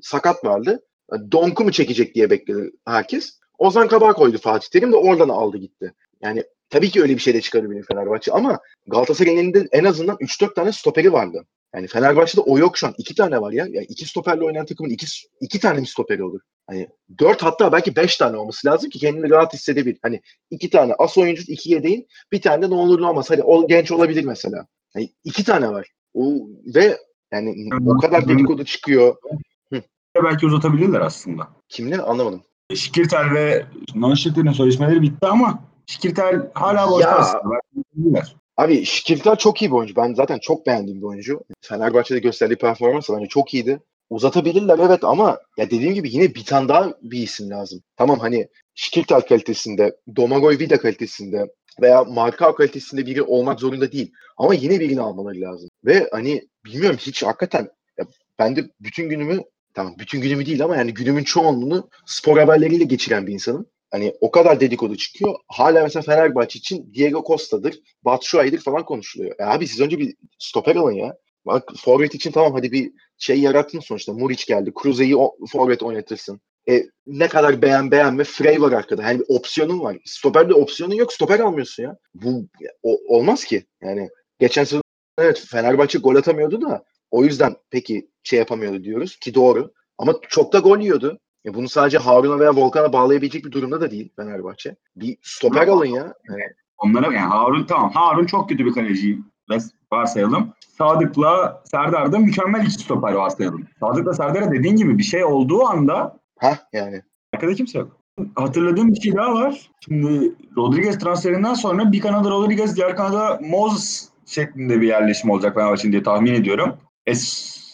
sakat vardı. Donk'u mu çekecek diye bekledi herkes. Ozan Kabak koydu Fatih Terim de oradan aldı gitti. Yani tabii ki öyle bir şey de çıkarabilir Fenerbahçe ama Galatasaray'ın elinde en azından 3-4 tane stoperi vardı. Yani Fenerbahçe'de o yok şu an. İki tane var ya. Yani iki stoperle oynayan takımın iki, iki tane mi stoperi olur? Hani dört hatta belki beş tane olması lazım ki kendini rahat hissedebilir. Hani iki tane as oyuncu, iki yedeğin bir tane de ne olur ne olmaz. Hani o genç olabilir mesela. Hani iki tane var. O, ve yani o kadar dedikodu çıkıyor belki uzatabilirler aslında. Kimle anlamadım. Şikirtel ve Nonşit'in sözleşmeleri bitti ama Şikirtel hala aslında. Abi Şikirtel çok iyi bir oyuncu. Ben zaten çok beğendiğim bir oyuncu. Fenerbahçe'de gösterdiği performans bence çok iyiydi. uzatabilirler evet ama ya dediğim gibi yine bir tane daha bir isim lazım. Tamam hani Şikirtal kalitesinde, Domagoj Vida kalitesinde veya Marka kalitesinde biri olmak zorunda değil. Ama yine birini almaları lazım. Ve hani bilmiyorum hiç hakikaten ya ben de bütün günümü tamam bütün günümü değil ama yani günümün çoğunluğunu spor haberleriyle geçiren bir insanım. Hani o kadar dedikodu çıkıyor. Hala mesela Fenerbahçe için Diego Costa'dır, Batshuayi'dir falan konuşuluyor. Ya abi siz önce bir stoper alın ya. Bak forvet için tamam hadi bir şey yarattın sonuçta. Muriç geldi. Kruse'yi o- forvet oynatırsın. E, ne kadar beğen beğenme Frey var arkada. Yani bir opsiyonun var. Stoperde opsiyonun yok. Stoper almıyorsun ya. Bu o- olmaz ki. Yani geçen sezon evet Fenerbahçe gol atamıyordu da o yüzden peki şey yapamıyordu diyoruz ki doğru. Ama çok da gol yiyordu. E bunu sadece Harun'a veya Volkan'a bağlayabilecek bir durumda da değil Fenerbahçe. Bir stoper alın ya. Yani Onlara yani Harun tamam. Harun çok kötü bir kaleci varsayalım. Sadık'la Serdar da mükemmel iki stoper varsayalım. Sadık'la Serdar'a dediğin gibi bir şey olduğu anda ha yani. arkada kimse yok. Hatırladığım bir şey daha var. Şimdi Rodriguez transferinden sonra bir kanada Rodriguez, diğer kanada Moses şeklinde bir yerleşim olacak Fenerbahçe'nin diye tahmin ediyorum. E,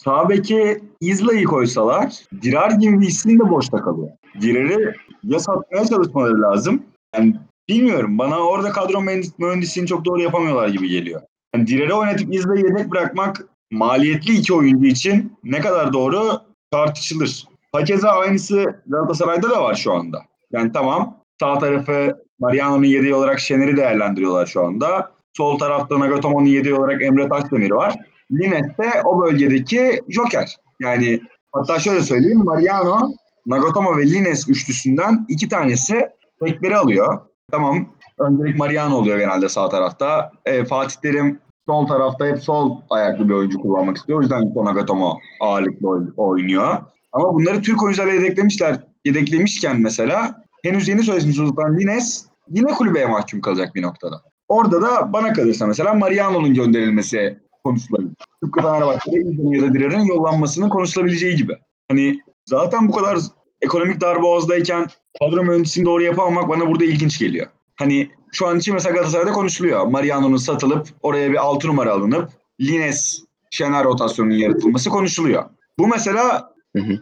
sağ beke Izla'yı koysalar Dirar gibi bir isim de boşta kalıyor. Dirar'ı ya satmaya çalışmaları lazım. Yani bilmiyorum. Bana orada kadro mühendis- mühendisliğini çok doğru yapamıyorlar gibi geliyor. Yani Dirar'ı oynatıp Izla'yı yedek bırakmak maliyetli iki oyuncu için ne kadar doğru tartışılır. Hakeza aynısı Galatasaray'da da var şu anda. Yani tamam sağ tarafı Mariano'nun yedeği olarak Şener'i değerlendiriyorlar şu anda. Sol tarafta Nagatomo'nun yedeği olarak Emre Taşdemir var. Lines de o bölgedeki Joker. Yani hatta şöyle söyleyeyim Mariano, Nagatomo ve Lines üçlüsünden iki tanesi bekleri alıyor. Tamam öncelik Mariano oluyor genelde sağ tarafta. E, Fatih Terim sol tarafta hep sol ayaklı bir oyuncu kullanmak istiyor. O yüzden Nagatomo ağırlıklı oy- oynuyor. Ama bunları Türk oyuncularla yedeklemişler. Yedeklemişken mesela henüz yeni sözleşmesi uzatılan Lines yine kulübeye mahkum kalacak bir noktada. Orada da bana kalırsa mesela Mariano'nun gönderilmesi konuşulabilir. Tıpkı Fenerbahçe'de da Dirar'ın yollanmasının konuşulabileceği gibi. Hani zaten bu kadar ekonomik darboğazdayken kadro mühendisliğini doğru yapamamak bana burada ilginç geliyor. Hani şu an için mesela Galatasaray'da konuşuluyor. Mariano'nun satılıp oraya bir 6 numara alınıp Lines Şener rotasyonunun yaratılması konuşuluyor. Bu mesela Hı hı.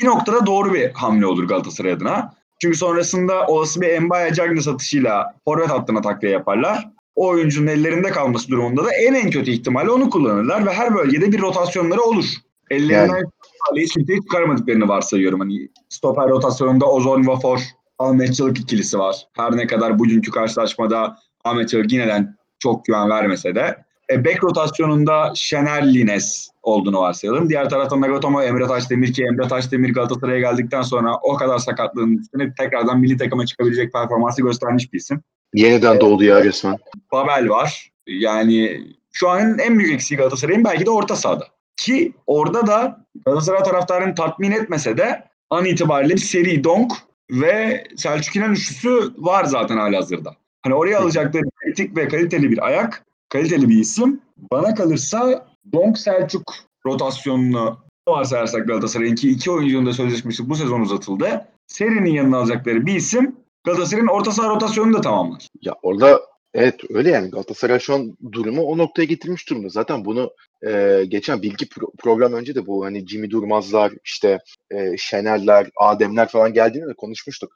bir noktada doğru bir hamle olur Galatasaray adına. Çünkü sonrasında olası bir Mbaya Cagney satışıyla forvet hattına takviye yaparlar. O oyuncunun ellerinde kalması durumunda da en en kötü ihtimalle onu kullanırlar ve her bölgede bir rotasyonları olur. Ellerinden yani. hiç kimseyi çıkarmadıklarını varsayıyorum. Hani stoper rotasyonunda Ozon Vafor, Ahmet Çalık ikilisi var. Her ne kadar bugünkü karşılaşmada Ahmet Çalık yineden çok güven vermese de. E, bek rotasyonunda Şener Lines olduğunu varsayalım. Diğer taraftan Nagatomo, Emre Taşdemir ki Emre Taşdemir Galatasaray'a geldikten sonra o kadar sakatlığın üstüne tekrardan milli takıma çıkabilecek performansı göstermiş bir isim. Yeniden doğdu ya resmen. Babel var. Yani şu an en büyük eksiği Galatasaray'ın belki de orta sahada. Ki orada da Galatasaray taraftarını tatmin etmese de an itibariyle seri Donk ve Selçuk İnan üçlüsü var zaten halihazırda. Hani oraya alacakları kritik ve kaliteli bir ayak, kaliteli bir isim. Bana kalırsa Donk Selçuk rotasyonunu varsayarsak Galatasaray'ın ki iki oyuncunun da sözleşmesi bu sezon uzatıldı. Serinin yanına alacakları bir isim Galatasaray'ın orta saha rotasyonunu da tamamlar. Ya orada evet öyle yani Galatasaray şu an durumu o noktaya getirmiş durumda. Zaten bunu e, geçen bilgi pro- program önce de bu hani Jimmy Durmazlar işte e, Şenerler, Ademler falan geldiğinde de konuşmuştuk.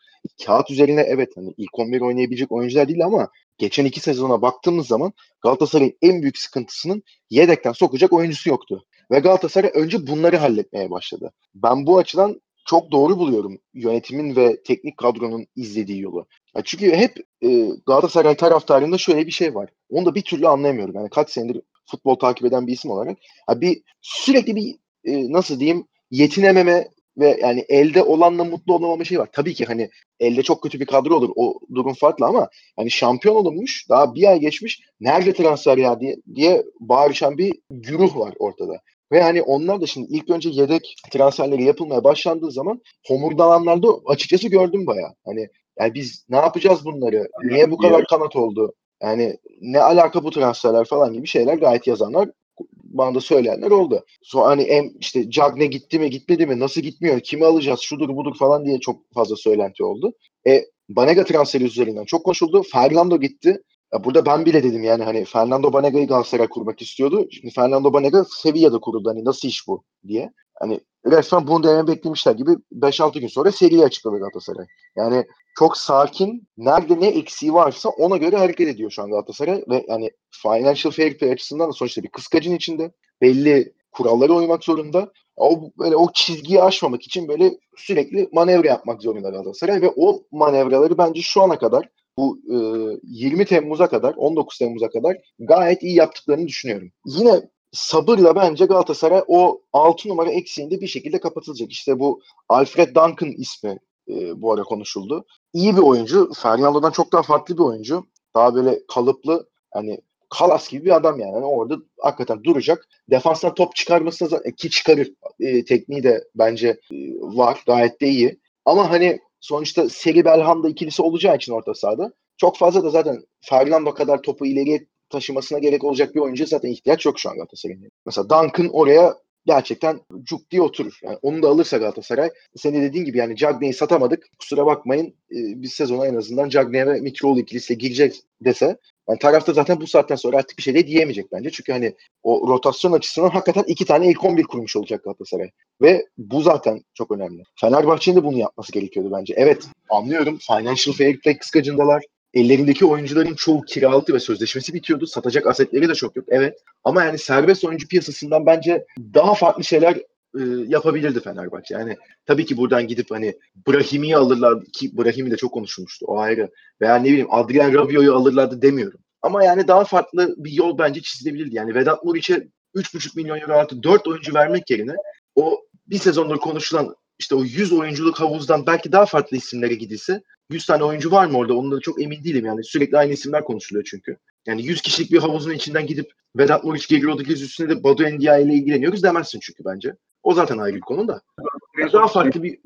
Kağıt üzerine evet hani ilk 11 oynayabilecek oyuncular değil ama geçen iki sezona baktığımız zaman Galatasaray'ın en büyük sıkıntısının yedekten sokacak oyuncusu yoktu. Ve Galatasaray önce bunları halletmeye başladı. Ben bu açıdan çok doğru buluyorum yönetimin ve teknik kadronun izlediği yolu. Ya çünkü hep e, Galatasaray taraftarında şöyle bir şey var. Onu da bir türlü anlayamıyorum. Yani kaç senedir futbol takip eden bir isim olarak. Ya bir sürekli bir e, nasıl diyeyim yetinememe ve yani elde olanla mutlu olamama şey var. Tabii ki hani elde çok kötü bir kadro olur. O durum farklı ama hani şampiyon olunmuş daha bir ay geçmiş nerede transfer ya diye, diye bağırışan bir güruh var ortada. Ve hani onlar da şimdi ilk önce yedek transferleri yapılmaya başlandığı zaman homurdananlarda açıkçası gördüm bayağı. Hani yani biz ne yapacağız bunları? Niye bu kadar kanat oldu? Yani ne alaka bu transferler falan gibi şeyler gayet yazanlar bana da söyleyenler oldu. Sonra hani em, işte Cagne gitti mi gitmedi mi nasıl gitmiyor kimi alacağız şudur budur falan diye çok fazla söylenti oldu. E Banega transferi üzerinden çok konuşuldu. Fernando gitti. Ya burada ben bile dedim yani hani Fernando Banega'yı Galatasaray kurmak istiyordu. Şimdi Fernando Banega Sevilla'da kuruldu. Hani nasıl iş bu diye. Hani resmen bunu demeye beklemişler gibi 5-6 gün sonra seriyi açıkladı Galatasaray. Yani çok sakin, nerede ne eksiği varsa ona göre hareket ediyor şu an Galatasaray ve yani financial fair play açısından da sonuçta bir kıskacın içinde belli kurallara uymak zorunda. O böyle o çizgiyi aşmamak için böyle sürekli manevra yapmak zorunda Galatasaray ve o manevraları bence şu ana kadar bu e, 20 Temmuz'a kadar 19 Temmuz'a kadar gayet iyi yaptıklarını düşünüyorum. Yine sabırla bence Galatasaray o 6 numara eksiğinde bir şekilde kapatılacak. İşte bu Alfred Duncan ismi e, bu ara konuşuldu. İyi bir oyuncu. Fernando'dan çok daha farklı bir oyuncu. Daha böyle kalıplı hani Kalas gibi bir adam yani. yani orada hakikaten duracak. Defanstan top çıkarması da ki çıkarır. E, tekniği de bence e, var. Gayet de iyi. Ama hani sonuçta Seri Belhanda ikilisi olacağı için orta sahada çok fazla da zaten Fernando kadar topu ileriye taşımasına gerek olacak bir oyuncu zaten ihtiyaç yok şu an Galatasaray'ın. Mesela Duncan oraya gerçekten cuk diye oturur. Yani onu da alırsa Galatasaray senin dediğin gibi yani Cagney'i satamadık. Kusura bakmayın e, biz sezona en azından Cagney ve Mitroğlu ikilisiyle girecek dese yani tarafta zaten bu saatten sonra artık bir şey de diyemeyecek bence. Çünkü hani o rotasyon açısından hakikaten iki tane ilk 11 kurmuş olacak Galatasaray. Ve bu zaten çok önemli. Fenerbahçe'nin de bunu yapması gerekiyordu bence. Evet anlıyorum financial fair play kıskacındalar. Ellerindeki oyuncuların çoğu kiralıktı ve sözleşmesi bitiyordu. Satacak asetleri de çok yok. Evet. Ama yani serbest oyuncu piyasasından bence daha farklı şeyler e, yapabilirdi Fenerbahçe. Yani tabii ki buradan gidip hani Brahimi'yi alırlar ki Brahimi de çok konuşulmuştu. O ayrı. Veya ne bileyim Adrian Rabiot'u alırlardı demiyorum. Ama yani daha farklı bir yol bence çizilebilirdi. Yani Vedat Muriç'e 3,5 milyon euro artı 4 oyuncu vermek yerine o bir sezondur konuşulan işte o 100 oyunculuk havuzdan belki daha farklı isimlere gidilse 100 tane oyuncu var mı orada? Ondan da çok emin değilim yani. Sürekli aynı isimler konuşuluyor çünkü. Yani 100 kişilik bir havuzun içinden gidip Vedat Muriç, Geri Rodriguez üstüne de Badu Endiaye ile ilgileniyoruz demezsin çünkü bence. O zaten ayrı bir konu da. Daha farklı bir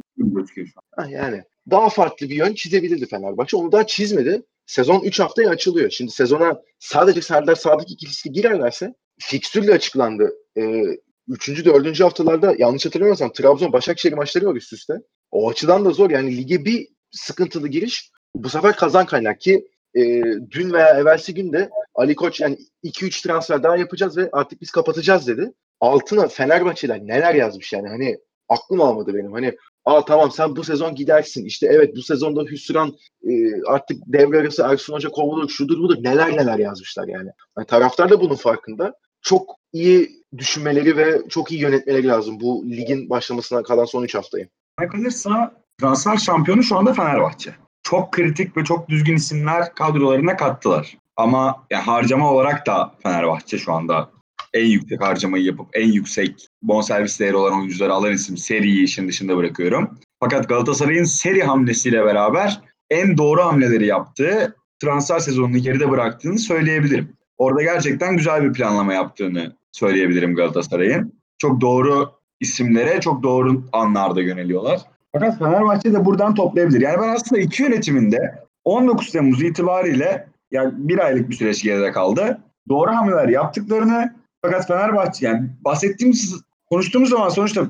ha yani daha farklı bir yön çizebilirdi Fenerbahçe. Onu daha çizmedi. Sezon 3 haftaya açılıyor. Şimdi sezona sadece Serdar Sadık ikilisi girerlerse fikstürle açıklandı. Ee, üçüncü, dördüncü haftalarda yanlış hatırlamıyorsam Trabzon Başakşehir maçları var üst üste. O açıdan da zor. Yani lige bir sıkıntılı giriş bu sefer kazan kaynak ki e, dün veya evvelsi günde Ali Koç yani 2-3 transfer daha yapacağız ve artık biz kapatacağız dedi. Altına Fenerbahçeler neler yazmış yani hani aklım almadı benim. Hani aa tamam sen bu sezon gidersin. İşte evet bu sezonda Hüsran e, artık devre arası Ersun Hoca kovulur şudur budur neler neler yazmışlar yani. yani. Taraftar da bunun farkında. Çok iyi düşünmeleri ve çok iyi yönetmeleri lazım bu ligin başlamasına kalan son 3 haftayı. kalırsa transfer şampiyonu şu anda Fenerbahçe. Çok kritik ve çok düzgün isimler kadrolarına kattılar. Ama ya harcama olarak da Fenerbahçe şu anda en yüksek harcamayı yapıp en yüksek bonservis değeri olan oyuncuları alan isim seriyi işin dışında bırakıyorum. Fakat Galatasaray'ın seri hamlesiyle beraber en doğru hamleleri yaptığı transfer sezonunu geride bıraktığını söyleyebilirim. Orada gerçekten güzel bir planlama yaptığını söyleyebilirim Galatasaray'ın. Çok doğru isimlere çok doğru anlarda yöneliyorlar. Fakat Fenerbahçe de buradan toplayabilir. Yani ben aslında iki yönetiminde 19 Temmuz itibariyle yani bir aylık bir süreç geride kaldı. Doğru hamleler yaptıklarını fakat Fenerbahçe yani bahsettiğimiz konuştuğumuz zaman sonuçta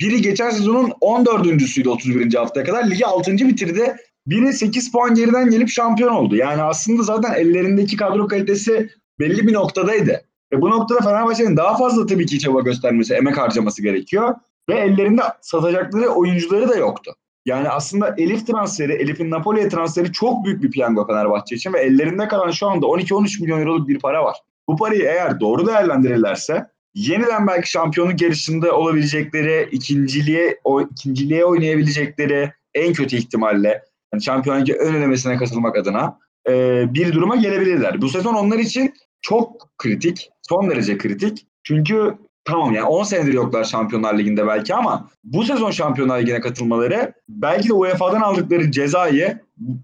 biri geçen sezonun 14.süydü 31. haftaya kadar ligi 6. bitirdi. Biri 8 puan geriden gelip şampiyon oldu. Yani aslında zaten ellerindeki kadro kalitesi belli bir noktadaydı. Ve bu noktada Fenerbahçe'nin daha fazla tabii ki çaba göstermesi, emek harcaması gerekiyor. Ve ellerinde satacakları oyuncuları da yoktu. Yani aslında Elif transferi, Elif'in Napoli'ye transferi çok büyük bir piyango Fenerbahçe için ve ellerinde kalan şu anda 12-13 milyon euroluk bir para var. Bu parayı eğer doğru değerlendirirlerse yeniden belki şampiyonluk yarışında olabilecekleri, ikinciliğe, o, ikinciliğe oynayabilecekleri en kötü ihtimalle yani şampiyonluk ön elemesine katılmak adına e, bir duruma gelebilirler. Bu sezon onlar için çok kritik, son derece kritik. Çünkü tamam yani 10 senedir yoklar Şampiyonlar Ligi'nde belki ama bu sezon Şampiyonlar Ligi'ne katılmaları belki de UEFA'dan aldıkları cezayı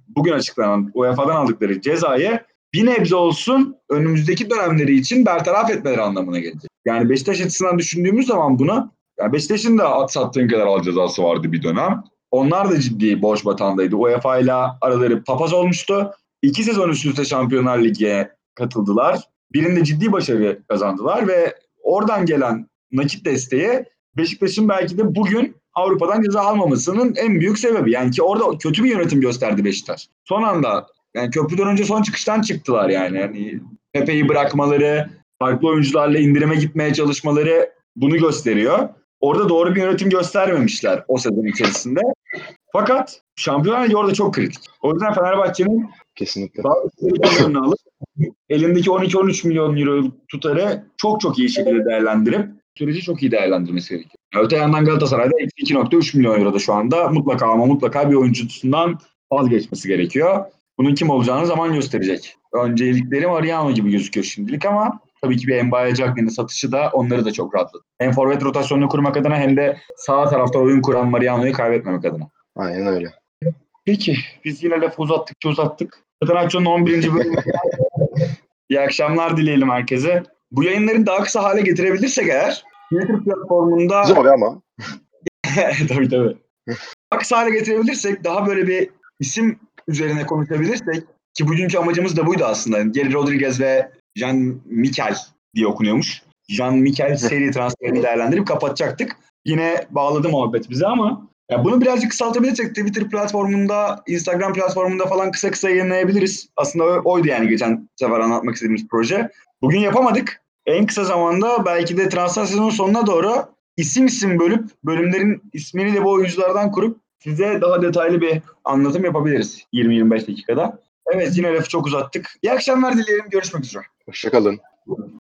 bugün açıklanan UEFA'dan aldıkları cezayı bir nebze olsun önümüzdeki dönemleri için bertaraf etmeleri anlamına gelecek. Yani Beşiktaş açısından düşündüğümüz zaman bunu yani Beşiktaş'ın da at sattığın kadar al cezası vardı bir dönem. Onlar da ciddi borç batağındaydı. UEFA ile araları papaz olmuştu. İki sezon üst üste Şampiyonlar Ligi'ne katıldılar. Birinde ciddi başarı kazandılar ve oradan gelen nakit desteği Beşiktaş'ın belki de bugün Avrupa'dan ceza almamasının en büyük sebebi. Yani ki orada kötü bir yönetim gösterdi Beşiktaş. Son anda yani köprüden önce son çıkıştan çıktılar yani. yani Pepe'yi bırakmaları, farklı oyuncularla indirime gitmeye çalışmaları bunu gösteriyor. orada doğru bir yönetim göstermemişler o sezon içerisinde. Fakat Şampiyonlar orada çok kritik. O yüzden Fenerbahçe'nin Kesinlikle. daha alıp elindeki 12-13 milyon euro tutarı çok çok iyi şekilde değerlendirip süreci çok iyi değerlendirmesi gerekiyor. Öte yandan Galatasaray'da eksi 2.3 milyon euroda şu anda mutlaka ama mutlaka bir oyuncusundan vazgeçmesi gerekiyor. Bunun kim olacağını zaman gösterecek. Öncelikleri Mariano gibi gözüküyor şimdilik ama tabii ki bir Mbaye Cagney'in satışı da onları da çok rahatladı. Hem forvet rotasyonunu kurmak adına hem de sağ tarafta oyun kuran Mariano'yu kaybetmemek adına. Aynen öyle. Peki biz yine lafı uzattıkça uzattık. Zaten 11. bölümü. (laughs) İyi akşamlar dileyelim herkese. Bu yayınların daha kısa hale getirebilirsek eğer Twitter platformunda Zor ama (laughs) tabii tabii. Daha kısa hale getirebilirsek daha böyle bir isim üzerine konuşabilirsek ki bugünkü amacımız da buydu aslında. Geri Rodriguez ve Jean Mikel diye okunuyormuş. Jean Mikel (laughs) seri transferini değerlendirip kapatacaktık. Yine bağladı muhabbet bize ama ya bunu birazcık kısaltabilirsek Twitter platformunda, Instagram platformunda falan kısa kısa yayınlayabiliriz. Aslında oydu yani geçen sefer anlatmak istediğimiz proje. Bugün yapamadık. En kısa zamanda belki de transfer sezonun sonuna doğru isim isim bölüp bölümlerin ismini de bu oyunculardan kurup size daha detaylı bir anlatım yapabiliriz 20-25 dakikada. Evet yine lafı çok uzattık. İyi akşamlar dileyelim. Görüşmek üzere. hoşçakalın.